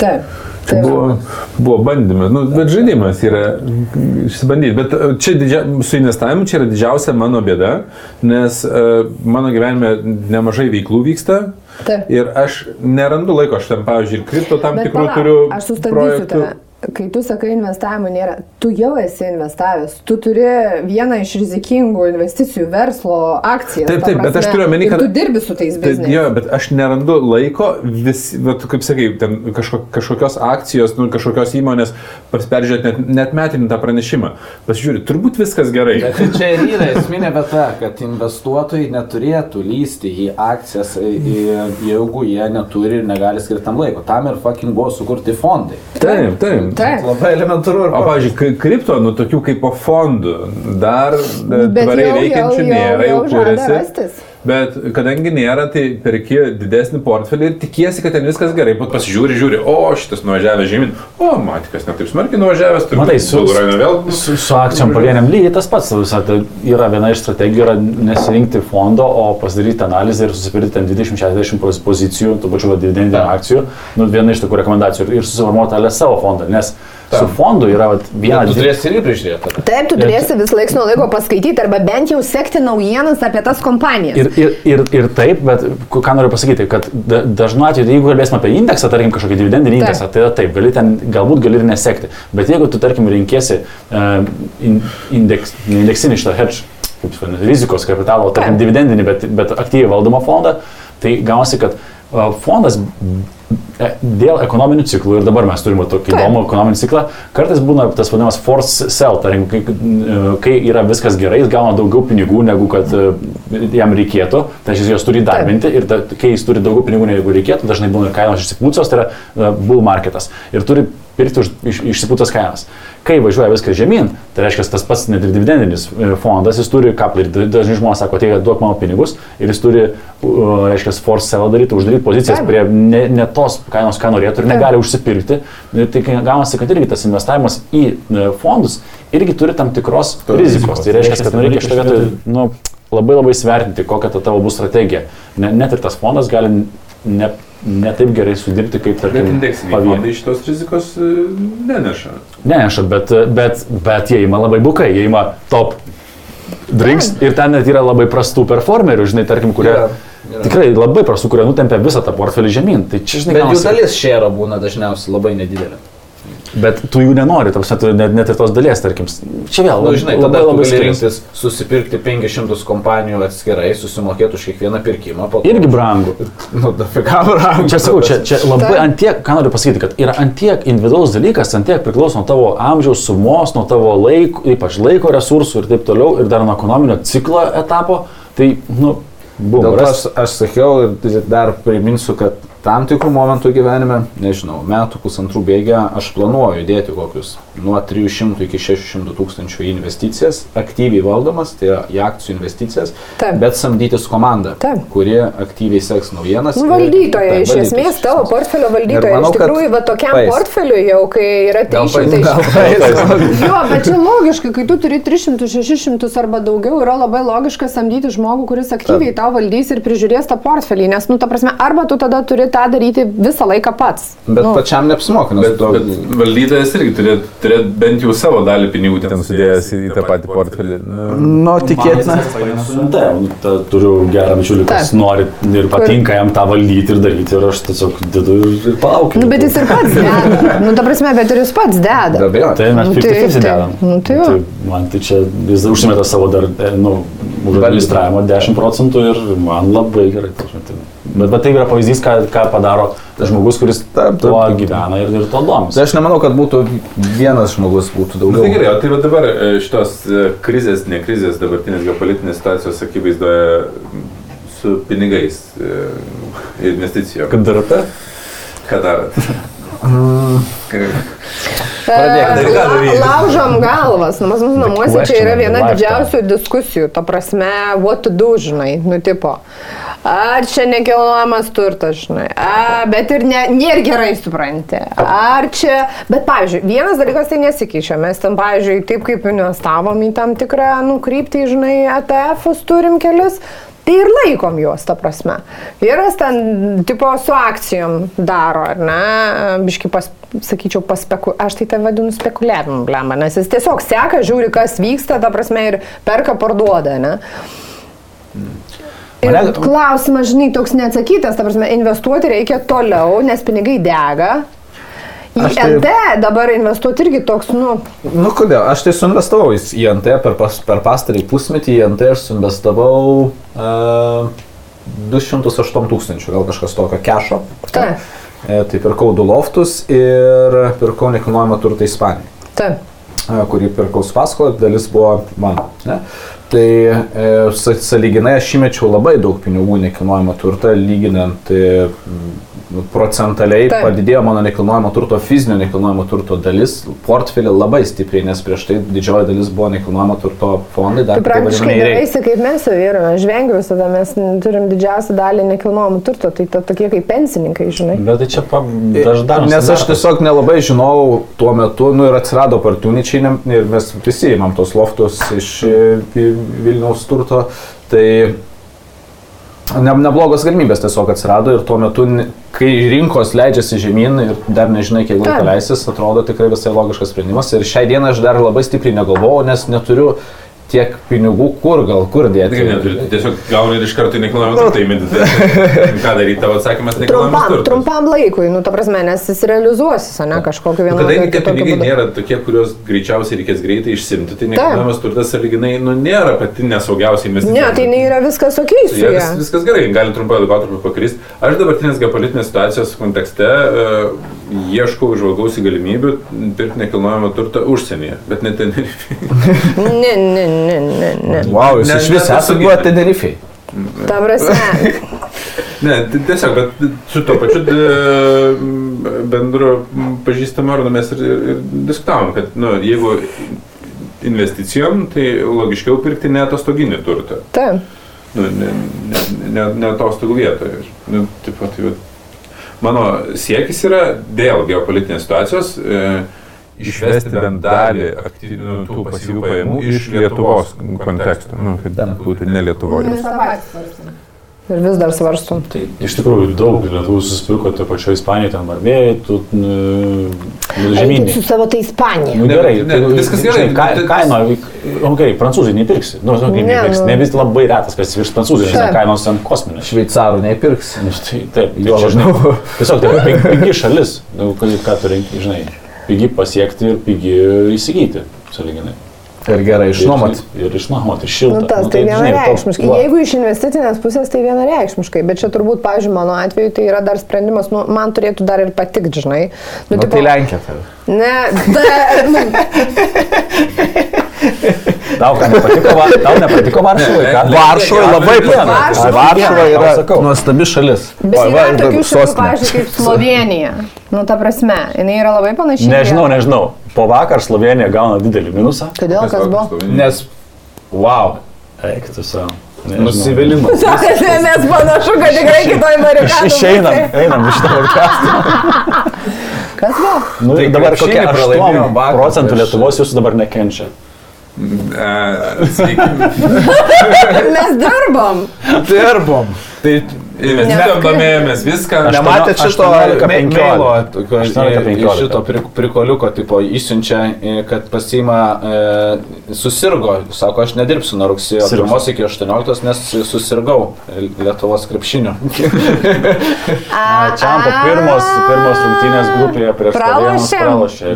Taip. Tai buvo, buvo bandymas, nu, bet žaidimas yra išsibandyti. Bet e, čia didžia, su investavimu čia yra didžiausia mano bėda, nes uh, mano gyvenime nemažai veiklų vyksta. Taip. Ir aš nerandu laiko, aš ten, pavyzdžiui, ir kripto tam Bet tikrų palauk, turiu. Aš sustabdysiu projektų. tave. Kai tu sakai investavimo nėra, tu jau esi investavęs, tu turi vieną iš rizikingų investicijų verslo akcijas. Taip, ta taip, bet aš prasme, turiu omeny, ir kad- Tu dirbi su tais Tai, bizniais. jo, bet aš nerandu laiko, vis, bet, kaip sakai, ten kažko, kažkokios akcijos, nu, kažkokios įmonės peržiūrėti net, net metinį tą pranešimą. Pasižiūrėti, turbūt viskas gerai. Bet tai čia ir yra esminė vieta, kad investuotojai neturėtų lysti į akcijas, jeigu jie neturi ir negali skirti tam laiko. Tam ir fucking buvo sukurti fondai. Taip, taip. Taip. Labai elementaru ir O, pavyzdžiui, kripto, nu, tokių kaip po fondų, dar e, tvariai jau- veikiančių jau- jau- nėra, jau jau žada kūrėsi. Bet kadangi nėra, tai perki didesnį portfelį ir tikiesi, kad ten viskas gerai, bet pasižiūri, žiūri, o šitas nuvažiavęs žemyn, o matikas netaip smarkiai nuvažiavęs, tai Matai, su, vėl. su, su akcijom pavieniam lygiai tas pats. Visa, tai yra viena iš strategijų, yra nesirinkti fondo, o pasidaryti analizę ir susipirkti ten 20-60 poz- pozicijų, tų pačių dividendinių akcijų. Nu, viena iš tokių rekomendacijų ir, ir susiformuoti ale savo fondą. Nes Su fondu yra vat, viena Tu dvi- turėsi irgi prižiūrėti. Taip, tu turėsi vis laiks nuo laiko paskaityti arba bent jau sekti naujienas apie tas kompanijas. Ir, ir, ir, ir taip, bet ką noriu pasakyti, kad da, dažnu atveju, jeigu kalbėsime apie indeksą, tarkim kažkokį dividendinį Taip. indeksą, tai yra taip, gali ten, galbūt gali ir nesekti. Bet jeigu tu, tarkim, rinkėsi uh, in, indeks, ne indeksinį šitą hedge, kaip rizikos kapitalo, tarkim, Taip. dividendinį, bet, bet aktyviai valdomą fondą, tai gausi, kad uh, fondas e, dėl ekonominių ciklų, ir dabar mes turime tokį įdomų ekonominį ciklą, kartais būna tas vadinamas force sell, tarkim, kai, e, kai yra viskas gerai, jis gauna daugiau pinigų negu kad e, jam reikėtų, tai jis juos turi darbinti ir ta, kai jis turi daugiau pinigų negu reikėtų, dažnai būna kainos išsipūcios, tai yra bull marketas. Ir turi pirkti už iš, išsipūtas kainas. Kai važiuoja viskas žemyn, tai reiškia tas pats net ir dividendinis e, fondas, jis turi kaplį ir dažnai žmonės sako, tai duok mano pinigus ir jis turi, uh, reiškia, force sell daryti, uždaryti pozicijas prie ne, ne tos kainos, ką norėtų ir negali užsipirkti. Ir tai gaunasi, kad irgi tas investavimas į e, fondus irgi turi tam tikros Turi rizikos. Tai reiškia, kad nu, reikia šitą vietą nu, labai labai svertinti, kokia ta tavo bus strategija. Ne, net ir tas fondas gali ne, ne taip gerai sudirbti, kaip Bet tarkim indeksiniai pavieniai. fondai šitos rizikos e, neneša. Neneša, bet, bet, bet jie ima labai bukai, jie ima top drinks ir ten net yra labai prastų performerių, žinai, tarkim, kurie Yra, yra. tikrai labai prastų, kurie nutempia visą tą portfelį žemyn. Tai čia, žinai, Bet jų dalis šėra būna dažniausiai labai nedidelė. Bet tu jų nenori, tam tu net, net ir tos dalies, tarkim. Čia vėl Nu, žinai, labai tada labai skiriasi. rinktis susipirkti 500 kompanijų atskirai, susimokėti už kiekvieną pirkimą. po to- Irgi brangu. Nu, dafika brangu. Čia sakau, čia, čia labai Taip. antiek, ką noriu pasakyti, kad yra antiek individualus dalykas, antiek priklauso nuo tavo amžiaus, sumos, nuo tavo laiko, ypač laiko resursų ir taip toliau, ir dar nuo ekonominio ciklo etapo. Tai, nu, buvo. Dėl to aš, aš sakiau ir dar priminsiu, kad tam tikrų momentų gyvenime, nežinau, metų pusantrų bėgę, aš planuoju dėti kokius nuo 300 iki 600 tūkstančių į investicijas, aktyviai valdomas, tai yra į akcijų investicijas, Taip. bet samdytis komandą, Taip. kuri aktyviai seks naujienas. Nu, ir- Valdytoja, Taip, iš valdytojas, esmės tavo portfelio Ir valdytoja. manau, Iš tikrųjų, va tokiam paeis. portfeliui jau, kai yra Gal 300. gal paeis. Jo, bet čia logiška, kai tu turi 300, 600 arba daugiau, yra labai logiška samdyti žmogų, kuris aktyviai tau valdys ir prižiūrės tą portfelį, nes, nu, ta prasme, arba tu tada turi tą daryti visą laiką pats. Bet nu, pačiam neapsimoka, Bet, tu bet valdytojas irgi turėtų turėt bent jau savo dalį pinigų ten sudėjęs į tą patį portfelį. Nu, Nu, tikėtina. Ta, turiu gerą bičiulį, kas nori ir patinka jam tą valdyti ir daryti ir aš tiesiog dedu ir, ir palaukiu. nu, bet jis ir pats deda. Nu, ta prasme, bet ir jis pats deda. Be abejo. Tai mes Nu, 50 tai- 50 tai- dedam. nu, tai jo. man tai čia jis užsimeta savo dar, e, nu, už administravimo 10 procentų ir man labai gerai. tai- Bet, bet tai yra pavyzdys, ką, ką padaro žmogus, kuris Taip, taip, tuo gyvena ir, ir tuo Tai domisi. aš nemanau, kad būtų vienas žmogus būtų Na, daugiau. tai gerai, o tai va dabar e, šitos e, krizės, ne krizės, dabartinės geopolitinės situacijos akivaizdoje su pinigais, e, investicijom. Kad darote? Ką darot? Pradėk daryt, ką La-. Laužom galvas. Nu, Pas mus namuose čia yra viena didžiausių diskusijų. Ta prasme, what to do, žinai, nu tipo. Ar čia nekilnojamas turtas, žinai. A, bet ir ne, nėra gerai supranti. Ar čia. Bet, pavyzdžiui, vienas dalykas tai nesikeičia. Mes tam, pavyzdžiui, taip kaip investavom į tam tikrą nukryptį, žinai, ATF-us turim kelis. Tai ir laikom juos, ta prasme. Vyras ten, tipo, su akcijom daro, ar ne? Biški, pas, sakyčiau, paspeku... Aš tai tai vadinu spekuliavimu, blemba, nes jis tiesiog seka, žiūri, kas vyksta, ta prasme, ir perka, parduoda, ne? Ir klausimas, žinai, toks neatsakytas, ta prasme, investuoti reikia toliau, nes pinigai dega. Į tai- LT dabar investuoti irgi toks, nu, Nu kodėl? Aš tai suinvestavau į NT per, pas, per pastarį pusmetį, į NT aš suinvestavau uh, 208 tūkstančių, gal kažkas tokio kešo. Taip. E, tai pirkau du loftus ir pirkau nekilnojamą turtą Ispanijai. taip. e, kurį pirkau su paskolą, dalis buvo mano. Ne? Tai e, sa- saliginai aš įmečiau labai daug pinigų nekilnojamą turtą, lyginant e, procentaliai Taip. padidėjo mano nekilnojamo turto, fizinio nekilnojamo turto dalis, portfelį labai stipriai, nes prieš tai didžioji dalis buvo nekilnojamo turto fondai, Tai praktiškai neveisi kaip mes jau yra. Žvengiu visada, mes turim didžiausią dalį nekilnojamo turto, tai to, tokie kaip pensininkai, žinai. Bet tai čia dažnai. Nes aš tiesiog nelabai žinojau tuo metu, nu ir atsirado partuničiai ir mes visi įmam tos loftus iš Vi- Vilniaus turto. Tai ne, neblogos galimybės tiesiog atsirado ir tuo metu, kai rinkos leidžiasi žemyn ir dar nežinai, kiek laiko leisis, atrodo tikrai visai logiškas sprendimas. Ir šią dieną aš dar labai stipriai negalvojau, nes neturiu tiek pinigų, kur gal, kur dėti. Tai neturi, tu tiesiog gauni ir iš karto nekilnojamą turtą įminti. Ką daryti, tavo atsakymas nekilnojamas Trumpam, turtas. trumpam laikui, nu, ta prasme, nes jis realizuosis, ne, kažkokiu vienu Kadangi tie pinigai būdu. nėra tokie, kuriuos greičiausiai reikės greitai išsimti, tai nekilnojamas turtas saliginai nu, nėra pati nesaugiausia investicija. Ne, tai nėra viskas ok su Ja, ja. vis, viskas gerai, gali trumpai laikotarpį pakristi. Aš dabartinės geopolitinės situacijos kontekste uh, ieškau, žvalgausi galimybių pirkti nekilnojamą turtą užsienyje, bet ne ten. Ne, ne, ne, ne, ne. Wow, jūs Ne- iš vis ne- esate buvę Tenerifei. Ta prasme, ne, tai tiesiog, bet su to pačiu bendru pažįstamu arnu mes ir, ir, ir diskutavom, kad nu, jeigu investicijom, tai logiškiau pirkti ne atostoginį turtą. taip. nu, ne, ne, ne, ne atostogų vietoje. Nu, taip pat, tai, mano siekis yra dėl geopolitinės situacijos e, Išvesti bent dalį aktyv, nu, tų pasyvių pajamų iš Lietuvos konteksto. Nu, kad būtų ne Lietuvoje. Ir vis dar svarstum. Tai iš tikrųjų daug lietuvių susipirko toje pačioje Ispanijoje, ten Marvėjai, tu nu, žemynį. su savo tai Ispanija. Nu, Ne, gerai, ne, tai, viskas gerai, žinai, Ka, kaino, okay, prancūzai nepirksi. Nu, nu, kaip Ne, nepirksi. nu. Ne vis labai retas, kas iš prancūzų, žinai, kainos ten kosminės. Šveicarų neįpirks. Nu, tai, taip, tai Jo, labiau. tiesiog tai yra pig- pigi šalis, nu, ką, ką tu renki, žinai, pigi pasiekti ir pigi įsigyti, saliginai. Ir gerai išnuomot. Ir, ir išnuomoti, ir šilta. Nu, tas tai žinai, vienareikšmiškai. toks- va. Jeigu iš investicinės pusės, tai vienareikšmiškai. Bet čia turbūt, pavyzdžiui, mano atveju tai yra dar sprendimas, nu, man turėtų dar ir patikti, žinai. Nu, Nu, tai Lenkija. Tai. Ne, da, nu, Tau ką nepatiko, va, tau nepatiko Varšuvai, ką? Varšuva labai patiko. Varšuva yra nuostabi šalis. bet yra tokių šalių, pavyzdžiui, kaip Slovenija. Nu, ta prasme, jinai yra labai panaši. į Nežinau, nežinau. Po vakar Slovenija gauna didelį minusą. Kodėl kas buvo? Nes, wow, Eik, tu savo. nusivylimas. Nes panašu, kad tikrai kitoj barikadų. Išeinam, einam iš to podcast'o. Kas buvo? Nu, Tai dabar kokie pralaimėjo 8 vakar procentų prieš- Lietuvos jūsų dabar nekenčia. E, Sveiki. Mes dirbam. Dirbom. Tai Investicijom domėjomės viską. Nematėt šito 18, me- 15. mailo, tokio, 18, i- 15. šito pri- prikoliuko, tipo, įsiunčia, i, kad pasiima, e, susirgo, sako, aš nedirbsiu nuo rugsėjo Sirgs. 1 iki 18, nes susirgau Lietuvos krepšiniu. Čia po pirmos, pirmos rungtynės grupėje prieš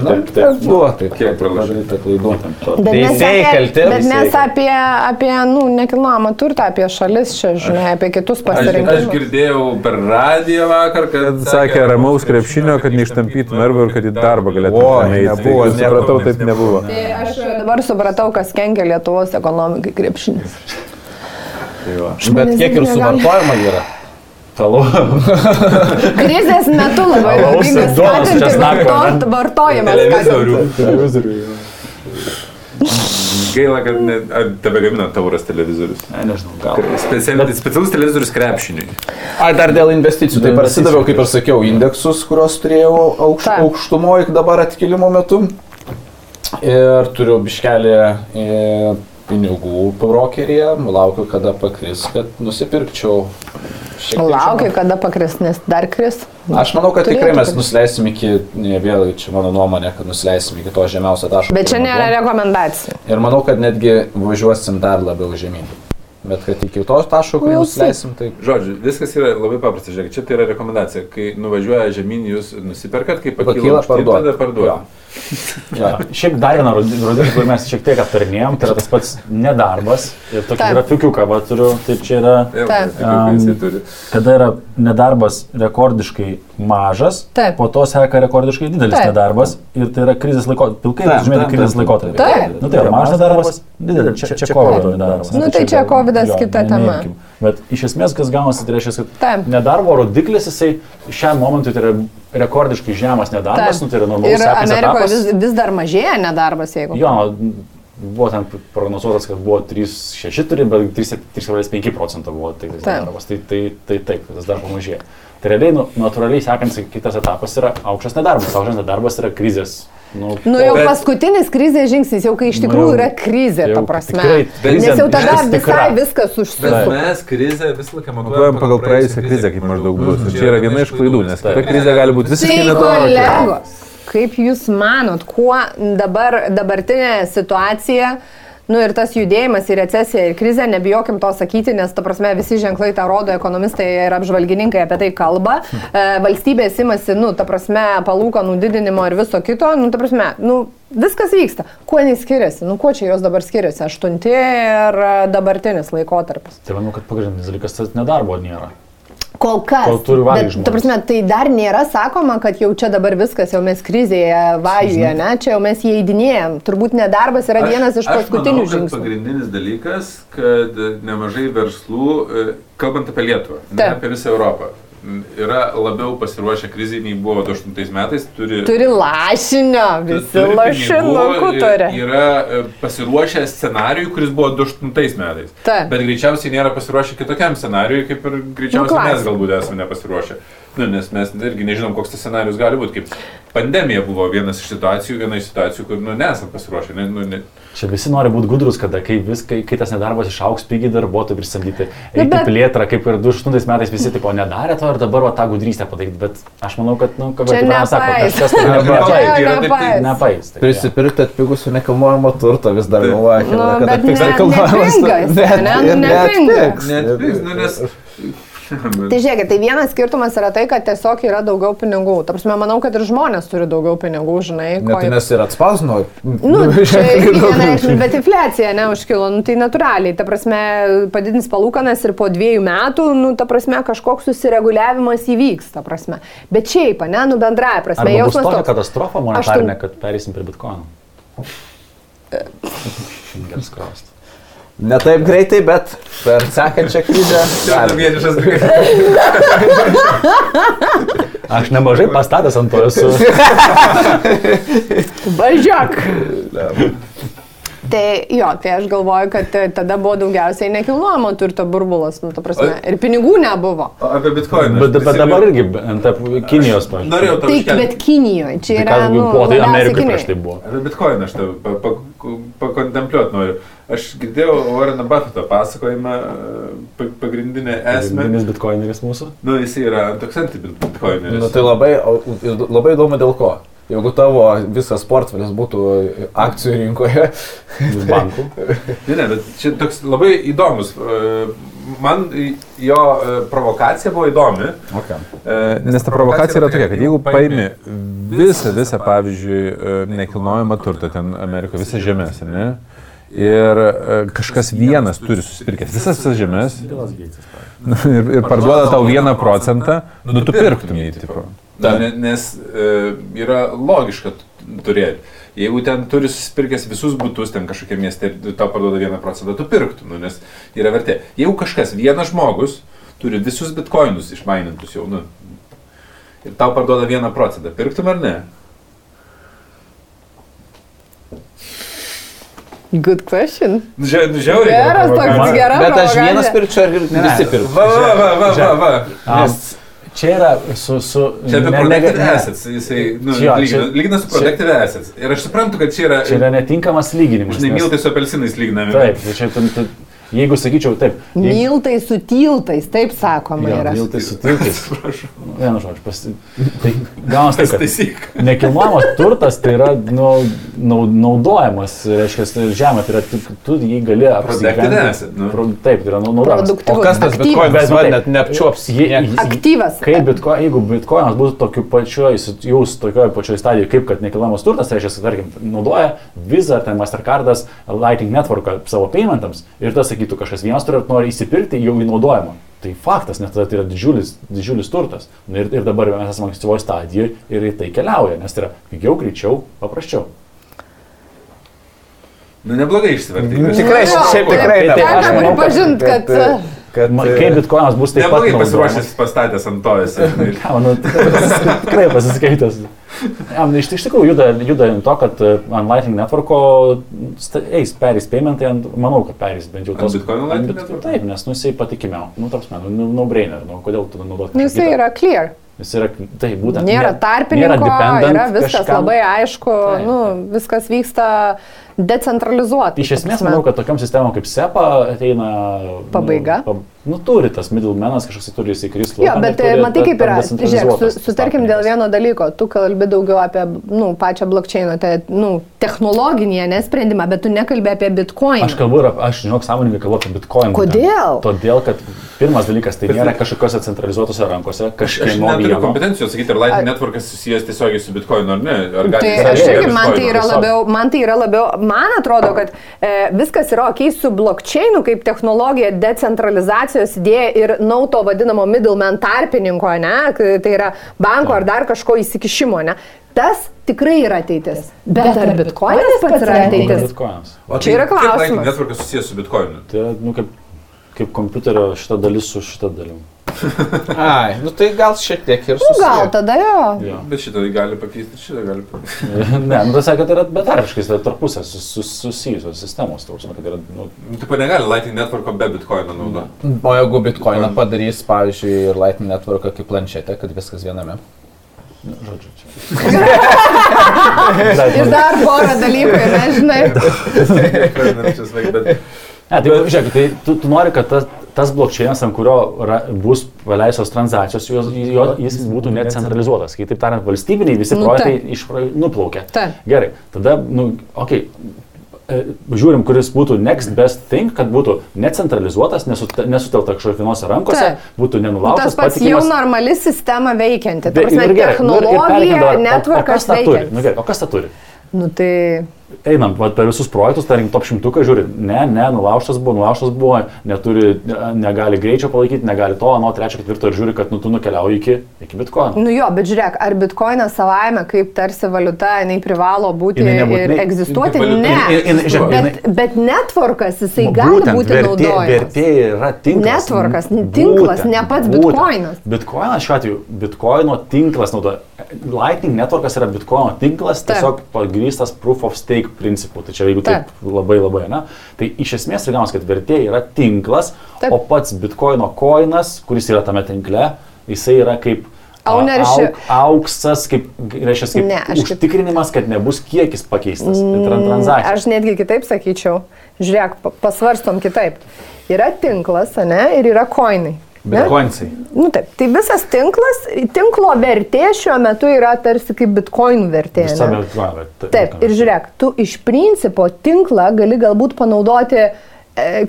Na, Taip, tai taip. buvo taip, Kiek padaryta klaidų. Bet mes Teisėjai apie, kalti, bet mes apie, apie nu, nekilnojamą turtą, apie šalis čia, žinai, apie kitus pasirinkimus. Girdėjau per radiją vakar, kad Sakė ramaus krepšinio, kad neištampytų nervų ir kad į darbą galėtų O, nebuvo, Tai Supratau, taip nebuvo. Tai aš dabar supratau, kas kenkia Lietuvos ekonomikai krepšinis. Bet Žmonės kiek ir suvartojama yra. Talu. Krizės metu labai naudinga skatinti vartojimą. televizorių. Televizorių. Gaila, kad ne, ar tebe gamina tauras televizorius. Ne, nežinau, gal. Special, specialus televizorius krepšiniui. Ai, dar dėl investicijų. Tai parsidaviau, kaip ir sakiau, indeksus, kuriuos turėjau aukš, aukštumoje dabar atkilimo metu. Ir turiu biškelį e, pinigų brokeryje. Laukiu, kada pakris, kad nusipirkčiau. Laukiu, kada pakris, nes dar kris. Aš manau, kad Turėtų tikrai mes nusileisim iki, vėl čia mano nuomonė, kad nusileisim iki to žemiausio taško. Bet čia nėra rekomendacija. Ir manau, kad netgi važiuosim dar labiau žemyn. Bet kad iki to taško, kur see. nusileisim, tai Žodžiu, viskas yra labai paprasta. Žiūrėk, čia tai yra rekomendacija. Kai nuvažiuoja žemyn, jūs nusiperkat, kai Pakyla, pakyla, aukštyn, parduoda. tada parduoda. ja. Šiaip dar vieną rodi- rodiklį, kurį mes šiek tiek aptarinėjom, tai yra tas pats nedarbas. Ir tokį grafikiuką, va turiu, tai čia yra, Taip. tai turi. kada yra nedarbas rekordiškai mažas, Taip. po to seka rekordiškai didelis Taip. nedarbas ir tai yra krizės laikotarpis. Pilkai žymėti krizės taip, taip. laikotarpis. Taip. Nu, tai yra mažas nedarbas, didelis. Čia, čia COVID nedarbas. Nu, tai čia COVIDas kita tema. Bet iš esmės, kas gaunasi, tai reiškia, kad nedarbo rodiklis, jisai šiam momentui tai yra rekordiškai žemas nedarbas, nu, tai yra normalus Ir Amerikoje vis, vis dar mažėja nedarbas, jeigu. Jo, buvo ten prognozuotas, kad buvo 3,6 turi, bet 3 3,5 procento buvo tai Taip. darbas. Tai, tai, tai taip, tas dar pamažėjo. Tai realiai, nu, natūraliai sekantis kitas etapas yra aukštas nedarbas. Aukštas nedarbas yra krizės Nu, Nu jau Bet- paskutinis krizės žingsnis, jau kai iš Nu tikrųjų jau- yra krizė, jau ta prasme. tikrai Nes krizė jau tada išvis tikra. visai viskas Bet užsisuka. mes krizę visą laiką Matuojam pagal praėjusią krizę, kaip maždaug bus. Ir čia yra viena iš klaidų, nes kita krizė gali būti visiškai Tai netokia. kolegos, kaip jūs manot, kuo dabar dabartinė situacija, nu ir tas judėjimas į recesiją ir krizę, nebijokim to sakyti, nes ta prasme visi ženklai tą rodo, ekonomistai ir apžvalgininkai apie tai kalba, e, valstybės imasi, nu, ta prasme, palūkanų didinimo ir viso kito, nu, ta prasme, nu, viskas vyksta. Kuo jis skiriasi, nu, kuo čia jos dabar skiriasi, aštunti ir dabartinis laikotarpis. Tai manau, kad pagrindinis dalykas tas nedarbo nėra. Kol kas. Kol turi valgyt Bet, žmonės. ta prasme, tai dar nėra sakoma, kad jau čia dabar viskas, jau mes krizėje vajuje, ne, čia jau mes įeidinėjom. Turbūt nedarbas yra vienas iš paskutinių aš manau, žingsnių. Pagrindinis dalykas, kad nemažai verslų, e, kalbant apie Lietuvą, ne apie visą Europą, yra labiau pasiruošę kriziai nei buvo 2008 metais. Turi, Turi lašinio, visi lašinukų turi. Yra e, pasiruošę scenarijui, kuris buvo 2008 metais. Taip. Bet greičiausiai nėra pasiruošę kitokiam scenarijui, kaip ir greičiausiai Nu, mes galbūt esame nepasiruošę. Nu, nes mes irgi nežinom, koks tas scenarius gali būti. Kaip pandemija buvo vienas iš situacijų, viena iš situacijų, kur nu, nesam pasiruošę. Ne, nu, ne, Čia visi nori būti gudrus, kada kai, vis, kai, kai tas nedarbas išauks, pigiai darbuotojai prisamdyti, Nu, eiti bet- plėtrą, kaip ir 2008 metais visi tipo nedarė to ir dabar va, tą gudrystę padaryti, bet aš manau, kad, nu, kaip Ivana sako, nepais. kažkas tai yra taip, tai-. Prisipirkti atpigusio nekilnojamo turto vis dar galvoja, Nu, kad bet atpigs ne- nekilnojamas nepingas, turtas. ne, nu, nepingas. Netflix, nu, nes... Tai žiūrėkit, tai vienas skirtumas yra tai, kad tiesiog yra daugiau pinigų. Ta prasme, manau, kad ir žmonės turi daugiau pinigų, žinai. Net ko- nes ir atspausino. Nu, vienareikšmiškai, bet infliacija neužkilo, nu, tai natūraliai, ta prasme, padidins palūkanas ir po dviejų metų, nu, ta prasme, kažkoks susireguliavimas įvyks, ta prasme. Bet šiaip, ne, nu, bendraja prasme, Arba bus jausmas tokia katastrofa monetarinė, kad perėsim prie bitkoino. Geras kraustas. Ne taip greitai, bet per sekančią krizę. Aš nemažai pastatęs ant to esu. Važiuok. Tai jo, tai aš galvoju, kad tada buvo daugiausiai nekilnojamo turto burbulas, nu, ta prasme, ir pinigų nebuvo. O Apie bitkoiną. Bet, bet dabar irgi ant Kinijos, pavyzdžiui. Norėjau tau Tai, iškelti. bet Kinijoje, čia yra, nu, po tai Kinijoj. prieš tai buvo. Apie bitkoiną aš tau pa- pa- pakontempliuot noriu. Aš girdėjau Warreną Buffettą pasakojimą, e, pa- pagrindinę esmę. Pagrindinis bitkoineris mūsų. Nu, jis yra toks Nu, anti-bitcoineris. tai labai, labai įdomu dėl ko. Jeigu tavo visas portfelis būtų akcijų rinkoje, Iš bankų. Ne, ne, bet čia toks labai įdomus. e, Man jo e, provokacija buvo įdomi. okay. e, Nes ta provokacija yra tokia, kad jeigu paimi visą, visą, pavyzdžiui, nekilnojamą turtą ten Amerikoje, visas žemės, ne? Ir e, kažkas vienas turi susipirkęs visas tas žemės nu, ir, ir parduoda tau vieną procentą, nu tu pirktumėjai, tipo. Da, ne- nes e, yra logiška turėti. Jeigu ten turi susipirkęs visus būtus, ten kažkokie mieste ir tau parduoda vieną procentą, tu pirktum, nu, nes yra vertė. Jeigu kažkas, vienas žmogus turi visus bitkoinus išmainintus jau, nu, ir tau parduoda vieną procentą, pirktum ar ne? Good question. Nu, žia- nu, Žiauriai. gera Geras toks, gera. Bet aš vienas pirkčiau ir visi pirkčiau. Va, va, va, va, va, va. Am, Čia yra su... su Čia apie ne- protected ne- assets, jisai, nu, Jo, lygina, čia- lygina su čia- protected assets. Ir aš suprantu, kad čia yra, Čia yra netinkamas lyginimas. žinai, nes- miltai su apelsinais lyginami. Taip, tai čia, tu, tu, jeigu sakyčiau, taip. jeigu- Miltai su tiltais, taip sakoma Jo, yra. Miltai su tiltais. Vienu žodžiu, pasi... tai gaunas taip, kad nekilnojamas turtas tai yra nu, nau- naudojamas, reiškia, žemė, tai yra tu, tu jį gali apsigyventi. nu. Pro, taip, tai yra nau- naudojamas. O kas tas aktyvas. bitkoinas, taip. net neapčiuops. Jie- Aktyvas. Kaip bitko, jeigu bitkoinas būtų tokiu pačioj, jau tokioje pačioje stadijoje, kaip kad nekilnojamas turtas, tai reiškia, tarkim, naudoja Visa, ten Mastercardas, Lighting Network savo paymentams ir tas sakytų, kažkas vienas turi, nori įsipirkti jau į naudojimą. Tai faktas, nes tada tai yra didžiulis, didžiulis turtas. Nu, ir, ir dabar mes esame ankstyvoje stadijoje ir į tai keliauja, nes tai yra pigiau, greičiau, paprasčiau. Nu, neblogai išsivertai. Nu, Tikrai, Jo, šiaip tikrai. tai- tai aš manau, kad- kad... kad- e, Kai bitkoinas bus taip pat naudojamas. pasiruošęs pastatęs ant to esi. Ką, nu, tikrai pasiskaitęs. Jam iš, iš tikrųjų juda, juda link to, kad e, ant Lightning Networko eis, perės paymentai, ant, manau, kad perės bent jau Ant Bitcoino Lightning bet- Networko? Taip, nes nu jisai patikimiau. Nu, toks man, nu, no brainer, nu, kodėl tu naudoti. Nu, jisai yra clear. Jis yra, tai būtent. Nėra tarpininko, dependent yra viskas kažkam. labai aišku, Taip, nu, viskas vyksta decentralizuotai. Iš esmės, manau, kad tokiam sistemom kaip SEPA ateina... Pabaiga? Nu, nu turi tas middlemanas kažkoks tai turi įsikristi. Jo, bet e, matai kaip yra. Žiūrėk, su, sutarkim dėl vieno dalyko. Tu kalbi daugiau apie nu, pačią blokčiaino, tai, nu, technologinį nesprendimą, bet tu nekalbi apie bitcoin. Aš kalbu, ir ap- aš žinok, sąmoningai kalbu apie bitcoin. Kodėl? Todėl, kad pirmas dalykas, tai nėra kažkokiose centralizuotose rankose, Aš kažkieno neturiu vieno. kompetencijos sakyti, ar Lightning Networkas susijęs tiesiogiai su Bitcoin ar ne. Ar gali Tai aš irgi, man tai, yra labiau, man tai yra labiau, man atrodo, kad e, viskas yra ok su blokčiainu kaip technologija, decentralizacijos idėja ir nauto vadinamo middleman tarpininko, ne, kai tai yra banko ar dar kažko įsikišimo, ne. Tas tikrai yra ateitis. Bet ar bitkoinas pats yra ateitis? Bitcoinas. O Čia yra tai kiek Lightning klausimas. Networkas susijęs su Bitcoinu. Tai yra, nu, kaip, kaip kompiuterio šita dalis su šita dalim. Ai, nu tai gal šiek tiek ir Nu, susiję. gal tada jo. Jo. Bet šitą gali pakeisti, šitą gali pakeisti. ne, nu, tai sakė, kad tai yra betarpiškai, tai tarpusė sus, sus, susijusios sistemos, tau, kad yra, nu, Taip negali Lightning Networko be Bitcoino naudoti. O jeigu bitkoiną padarys, pavyzdžiui, ir Lightning Network kaip planšetė, kad viskas viename. nu, žodžiu, čia. Ir dar porą dalykų, nežinai. Ne, tai žiūrėk, tai tu, tu nori, kad tas, tas blokčienas, ant kurio ra, bus paleistos transakcijos, jos, jo, jis būtų necentralizuotas. Kitaip tariant, valstybiniai visi Nu, projektai taip. iš, nuplaukia. Taip. Gerai, tada, nu, okei. Okay. Žiūrim, kuris būtų next best thing, kad būtų necentralizuotas, nesut- nesutelta kažkokios vienose rankose, Taip. būtų Tas nenulaužtas, pats jau normali sistema veikianti. Ta ir gerai, nu, ir- ir pereikim technologija, dabar, o- kas tą turi? Nu, veikia. gerai, o kas tą turi? Nu tai Einam vat, per visus projektus, tarkim, top šimtuką, žiūri, ne, ne, nulaužtas buvo, nulaužtas buvo, neturi, negali greičio palaikyti, negali to, nuo trečio, ketvirto ir žiūri, kad nu, tu nukeliauji iki, iki bitkoino. Nu jo, bet žiūrėk, ar bitkoinas savaime kaip tarsi valiuta, jinai privalo būti Jinai ir nebūtinai- egzistuoti? valiuta. Ne. Jin- jin- žiūrėk, Bet, bet networkas, jisai gali būtent, būti vertė, naudojamas. vertė yra tinklas. Networkas, tinklas, ne pats bitkoinas. Bitkoinas šiuo atveju, bitkoino tinklas naudoja. Lightning networkas yra bitkoino tinklas, tiesiog pagrystas proof of stake principu. Tai čia jeigu taip, Taip. labai labai, na. Tai iš esmės reikia, kad vertė yra tinklas, Taip. o pats bitkoino koinas, kuris yra tame tinkle, jisai yra kaip a, Ownership. auk- auksas, kaip, reiškia, kaip Ne, užtikrinimas, kad nebus kiekis pakeistas. Mm, transakcija. Aš netgi kitaip sakyčiau. Žiūrėk, pa- pasvarstom kitaip. Yra tinklas, ne, ir yra koinai. Ne? Bitkoinsai. Nu taip, tai visas tinklas, tinklo vertė šiuo metu yra tarsi kaip bitkoinų vertė. Bitkoino vertė. Taip, ir žiūrėk, tu iš principo tinklą gali galbūt panaudoti e,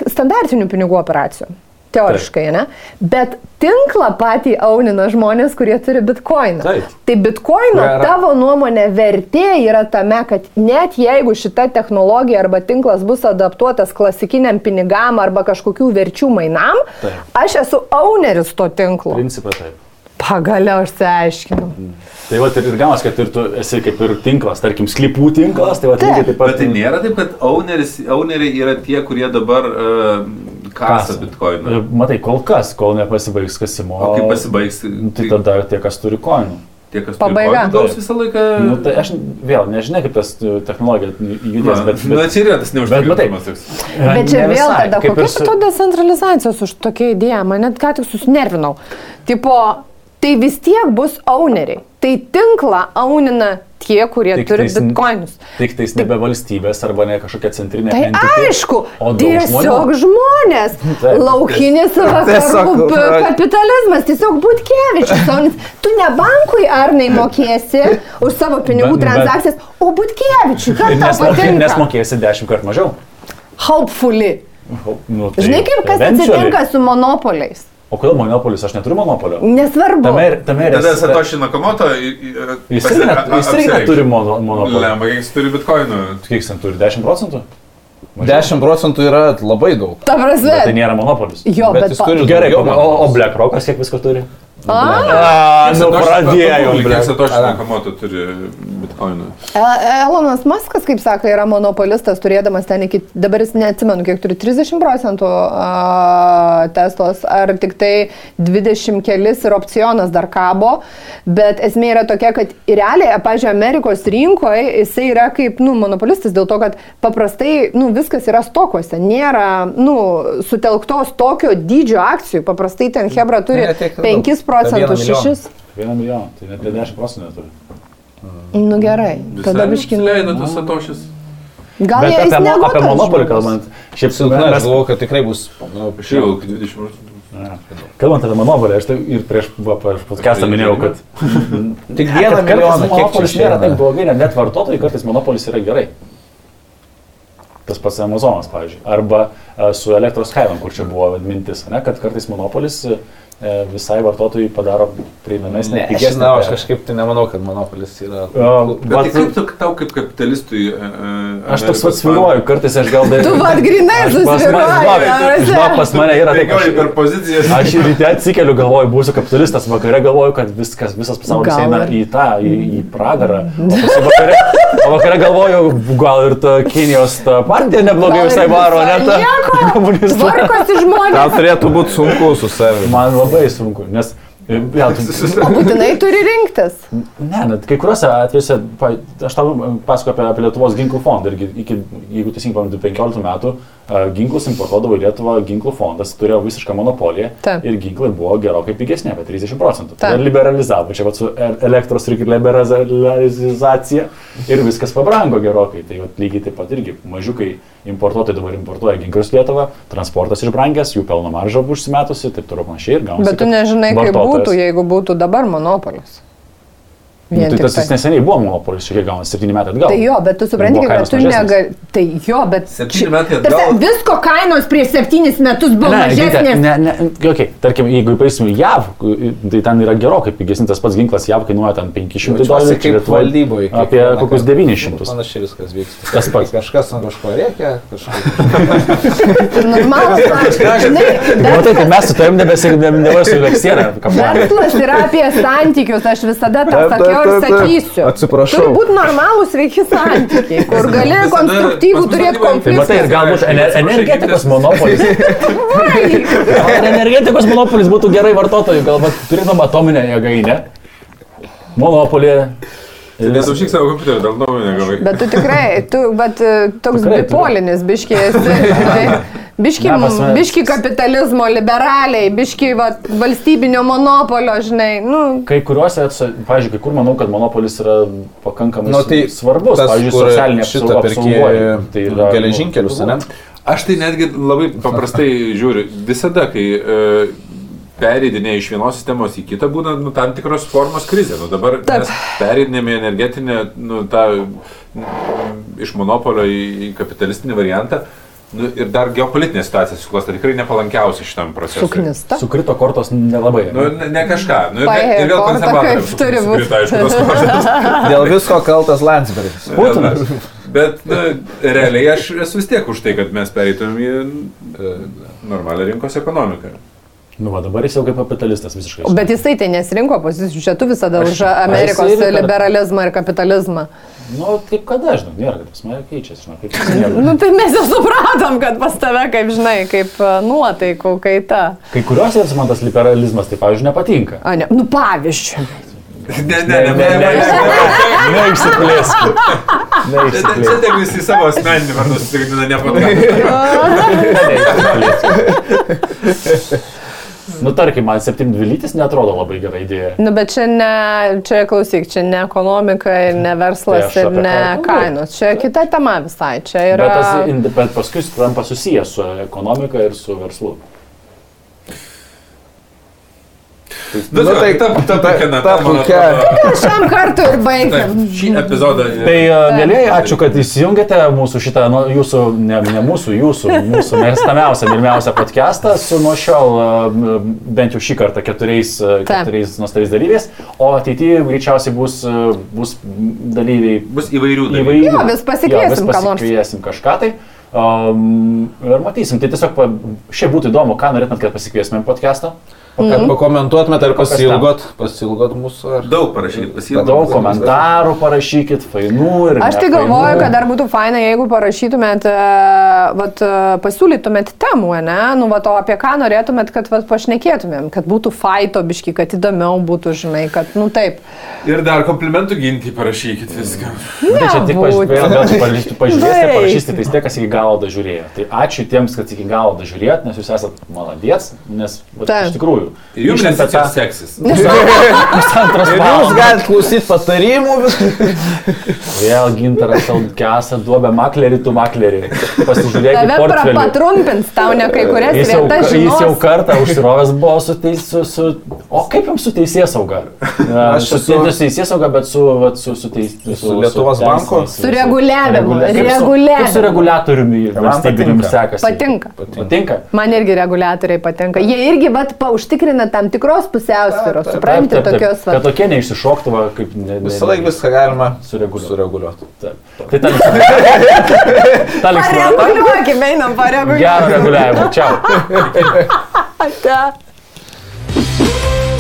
standartinių pinigų operacijų. Teoriškai, ne? Bet tinklą patį aunina žmonės, kurie turi bitkoiną. Taip. Tai bitkoino Yra- tavo nuomonė vertė yra tame, kad net jeigu šita technologija arba tinklas bus adaptuotas klasikiniam pinigam arba kažkokių verčių mainam, Taip. aš esu owneris to tinklo. Principą taip. Pagaliau išsiaiškinau. Tai va ir gamas, kad ir tu esi kaip ir tinklas, tarkim, sklypų tinklas, tai va lygiai taip pat. Bet tai nėra taip, kad owneris, owneriai yra tie, kurie dabar uh, kasa bitkoiną. Matai, kol kas, kol nepasibaigs kasimo. O kai pasibaigs, Tai tada tie, kas turi koinų. tie, kas Pabaiga. gaus visą laiką. Nu, tai aš vėl nežinau, kaip tas e, technologija judės, Na, bet... bet, bet čia yra tas neužtikrintumas toks. Bet čia vėl tada, kaip kokia ir su- to decentralizacijos už tokia idėja, man net ką tik susinervinau. Tipo, tai vis tiek bus owneriai. Tai tinklą aunina tie, kurie Tik turi tais- bitkoinus. Tik tais nebe valstybės arba ne kažkokia centrinė Tai entity, aišku, o tiesiog žmonės. Taip. Laukinis vakarų ra- kapitalizmas, tiesiog būtkievičius. Aunis. Tu ne bankui ar nemokėsi už savo pinigų Bet- bet- transakcijas, o būtkievičiui. Kas tau Nes, nes mokėsi dešimt kartų mažiau. Hopefully. Nu, tai Žinai, kaip kas atsitinka su monopoliais? O kodėl monopolis, aš neturiu monopolio? Nesvarbu. Tame tame ir Tada esi- Satoshi Nakamoto. i- i- Jis irgi a- net- a- jis irgi apsireikš. neturi mono- monopolio. Lemba, kiek jis turi bitkoinų. Kiek jis turi? 10 procentų? 10 procentų yra labai daug. Ta prasme. Bet tai nėra monopolis. Jo, Bet bet, jis turi- Gerai, o, o. BlackRockas kiek visko turi? A, A, nu pradėjom, Kiek ble. Satoshi Ala. Nakamoto turi bitkoinų. Elonas Maskas, kaip sako, yra monopolistas, turėdamas ten iki, dabar jis neatsimenu, kiek turi 30 procentų a, testos, ar tik tai 20 kelis ir opcionas dar kabo, bet esmė yra tokia, kad realiai, pažiūrėjau, Amerikos rinkoje jisai yra kaip, nu, monopolistas dėl to, kad paprastai, nu, viskas yra stokose, nėra, nu, sutelktos tokio dydžio akcijų, paprastai ten Hebra turi Ne, tiek daug. 5 Per milijoną. 6. Vieną milijoną, tai net 10 procentų neturi. Nu gerai, tada biškin. Leido tas atošis. Gal Bet apie, mo- apie monopolį kalbant, šiaip Silpna, aš mes, galvoju, kad tikrai bus. Nu, Šiaip jau 20 procentų. kalbant apie monopolį, aš tai ir prieš, prieš podcastą minėjau, kad Tik vieną milijoną, kiek čia monopolis nėra taip blogai, net, vartotojai kartais monopolis yra gerai. Tas pats Amazonas, pavyzdžiui. Arba su elektros kainom, kur čia buvo mintis, ne, kad kartais monopolis e, visai vartotojai padaro prieinamesnį, Ne, aš, pigesnį. na, aš kažkaip tai nemanau, kad monopolis yra. O, Bet tai vat- kaip tu, tau kaip kapitalistui... Uh, Aš toks pats sviruoju, kartais aš gal dar... Tu vad grinai žinok, žinok, pas mane yra taip, Bėgioji per aš, pozicijas. aš ryte atsikeliu, galvoju, būsiu kapitalistas, vakare galvoju, kad viskas, visas pasaulis eina ir- į tą, į, į pragarą. O vakare, o vakare galvoju, gal ir ta Kinijos ta partija neblogai visai varo, visai ne ta nieko. komunistų. Gal turėtų būti sunku su savimi. Man labai sunku, nes... Ja, tu, O būtinai turi rinktis. Ne, net kai kuriuose atvejuose, aš tau pasakoju apie, apie Lietuvos ginklų fondą, irgi iki, jeigu teisingai pamenu, 15 metų a, ginklus importuodavo į Lietuvą ginklų fondas, turėjo visišką monopoliją Taip. ir ginklai buvo gerokai pigesni, apie 30 procentų. Tai liberalizavo, čia vat su e- elektros ir liberalizacija ir viskas pabrango gerokai. Tai vat, lygiai taip pat irgi mažiukai importuotojai dabar importuoja ginklus Lietuvą, transportas išbrangęs, jų pelno marža užsimetusi, taip toliau panašiai ir gaunasi. Bet tu nežinai, kaip būtų, jeigu būtų dabar monopolis. Nu, tai tas tai. neseniai buvo monopolis, šiek tiek gaunasi 7 metai atgal. Tai jo, bet tu supranti, kad tu negali. Tai jo, bet... Septyni metai Tarsi atgal. Visko kainos prieš septynis metus buvo Ne, mažesnės. ne, ne, okay, tarkim, jeigu paėsim į JAV, tai ten yra gerokai pigesnis tas pats ginklas, JAV kainuoja ten 500 dolerių, kaip Lietuvoj valdyboje. Apie kokius 900. Panašiai viskas vyksta. Tas pats. Kažkas ant kažko reikia, kažkas. Normalus. Žinai, Matai, tai verslas- mes su tavim nebesiekdėme su leksierė. Verslas yra apie santykius, aš visada tą sakiau ir sakysiu. Atsiprašau. Turi būti normalūs sveiki santykiai, kur gali konstruktyvų turėti Tai matai, ir konfliktą. galbūt ener energetikos monopolis. Energetikos monopolis būtų gerai vartotojui, galbūt turėtum atominę jėgainę. Monopolį. Nesaušyk savo kompiuterį, dėl nuomonę gavai. Bet tu tikrai, tu, bet toks bipolinis žinai. Biški, mane- biški kapitalizmo, liberaliai, biški va, valstybinio monopolio, žinai. Nu, Kai kuriuose, pavyzdžiui, kai kur manau, kad monopolis yra pakankamai Nu, tai svarbus, tas, pavyzdžiui, kur socialinė perki apsaugoji. Tai yra, geležinkelius, nu, ne? Aš tai netgi labai paprastai žiūriu. Visada, kai uh, pereidinė iš vienos sistemos į kitą, būna nu, tam tikros formos krizė. Nu, dabar Taip. mes pereidinėme energetinę, nu, tą, mm, iš monopolio į, į kapitalistinį variantą. Nu, ir dar geopolitinė situacija susiklosto tikrai nepalankiausia šitam procesui. suknista. Sukrito kortos nelabai. Nu, ne, ne kažką. Nu, ir, Paėjo ir vėl kaip turi būt. sukrito, aišku, tos kortos. Dėl visko kaltas Landsbergis. Putinas. Bet nu, realiai aš esu vis tiek už tai, kad mes pereitumėm į e, normalią rinkos ekonomiką. Nu, va, dabar jis jau kaip kapitalistas visiškai. Bet jisai tai nesirinko pozicijų, čia tu visada Aš- už Amerikos per- liberalizmą ir kapitalizmą. Nu, kaip kada, žinau, nėra, kad pas mane keičiasi, žinau, kaip jis. Nu tai mes jau supratom, kad pas tave, kaip žinai, kaip e, nuotaikų kaita. Kai kuriuose vis man tas liberalizmas, tai, pavyzdžiui, nepatinka. A, ne, nu pavyzdžiui. Ne, ne, ne, ne, ne, ne. Neišsiplėskit. Čia Neišsiplėskit. tik visi savo asmeninį vardą susigadina nepatogu. Nu, tarkim, man 7 lytis netrodo labai gera idėja. Nu, bet čia ne, čia klausyk, čia ne ekonomika ir ne verslas Tai ir ne kainos. Čia kita tema visai. Čia Bet, yra... tas, ind- bet paskui tampa susijęs su ekonomika ir su verslu. Nu, Nu, tai ta, ta, ta, ta, ta puikia- Šiam kartui ir baigiam. Šį epizodą. Tai, mėlyje, ačiū, kad įsijungėte mūsų šitą, nu, jūsų, ne, ne mūsų, jūsų, mūsų mėgstamiausią, mylimiausią podcastą su nuo šiol, uh, bent jau šį kartą, keturiais, Taip. keturiais nuostabiais dalyviais, o ateityje greičiausiai bus, uh, bus dalyviai Bus įvairių dalykų. įvairių. Jo, vis pasikviesim jo, vis ką nors. pasikviesim kažką tai. Um, ir matysim, tai tiesiog šiaip būtų įdomu, ką norėtumėt, kad pasikviesime podcastą. Kad pakomentuotumėt ar pasilgot, pasilgot mūsų. Ar... Daug parašyti, pasiilgau. Daug komentarų parašykit, fainų ir... Aš tai galvoju, kad dar būtų faina, jeigu parašytumėt, e, vat, e, pasiūlytumėt temų, ne? Nu, vat, o apie ką norėtumėt, kad vat, pašnekėtumėm, kad būtų faito biški, kad įdomiau būtų, žinai, kad, nu taip. Ir dar komplimentų ginti parašykit viską. Nu, Tai čia tik pažiūrėsite, parašysite, tai tie, kas iki galo dažiūrėjo. Tai ačiū tiems, kad iki galo dažiūrėjot, nes jūs esat maladėts, nes vat, iš tikrųjų tikrųjų. Jums Grįžtant nesitės apie tą- seksis. Ir jūs galite klausyti patarimų. Vėl gintaras kesa duobę maklerį, tu maklerį. Pasižiūrėk į Tave portfelį. patrumpins, tau ne kai kurias Jis jau, vietas jis jau žinos. kartą užsirovęs buvo su, teis, su, su... O kaip jums su teisės sauga? Aš su, esu- su teisės sauga, bet su, vat, su, su, teis, Su Lietuvos banku? Su reguliavimu, Regulia- kaip su- reguliavimu. Kaip su reguliatoriumi valstybiniu patinka. sekasi? Patinka. Patinka. Man irgi reguliatoriai patinka. Jie irgi vat, pa- užtikrina tam tikros pusiausvėros, suprantate, tokios. Kad tokie neišsišoktų, va, kaip ne, ne, visą laiką viską galima sureguliuoti. sureguliuoti. Taip. Tai tam tikras. Pareguliuokime, einam pareguliuoti. Gerą reguliavimą, čia.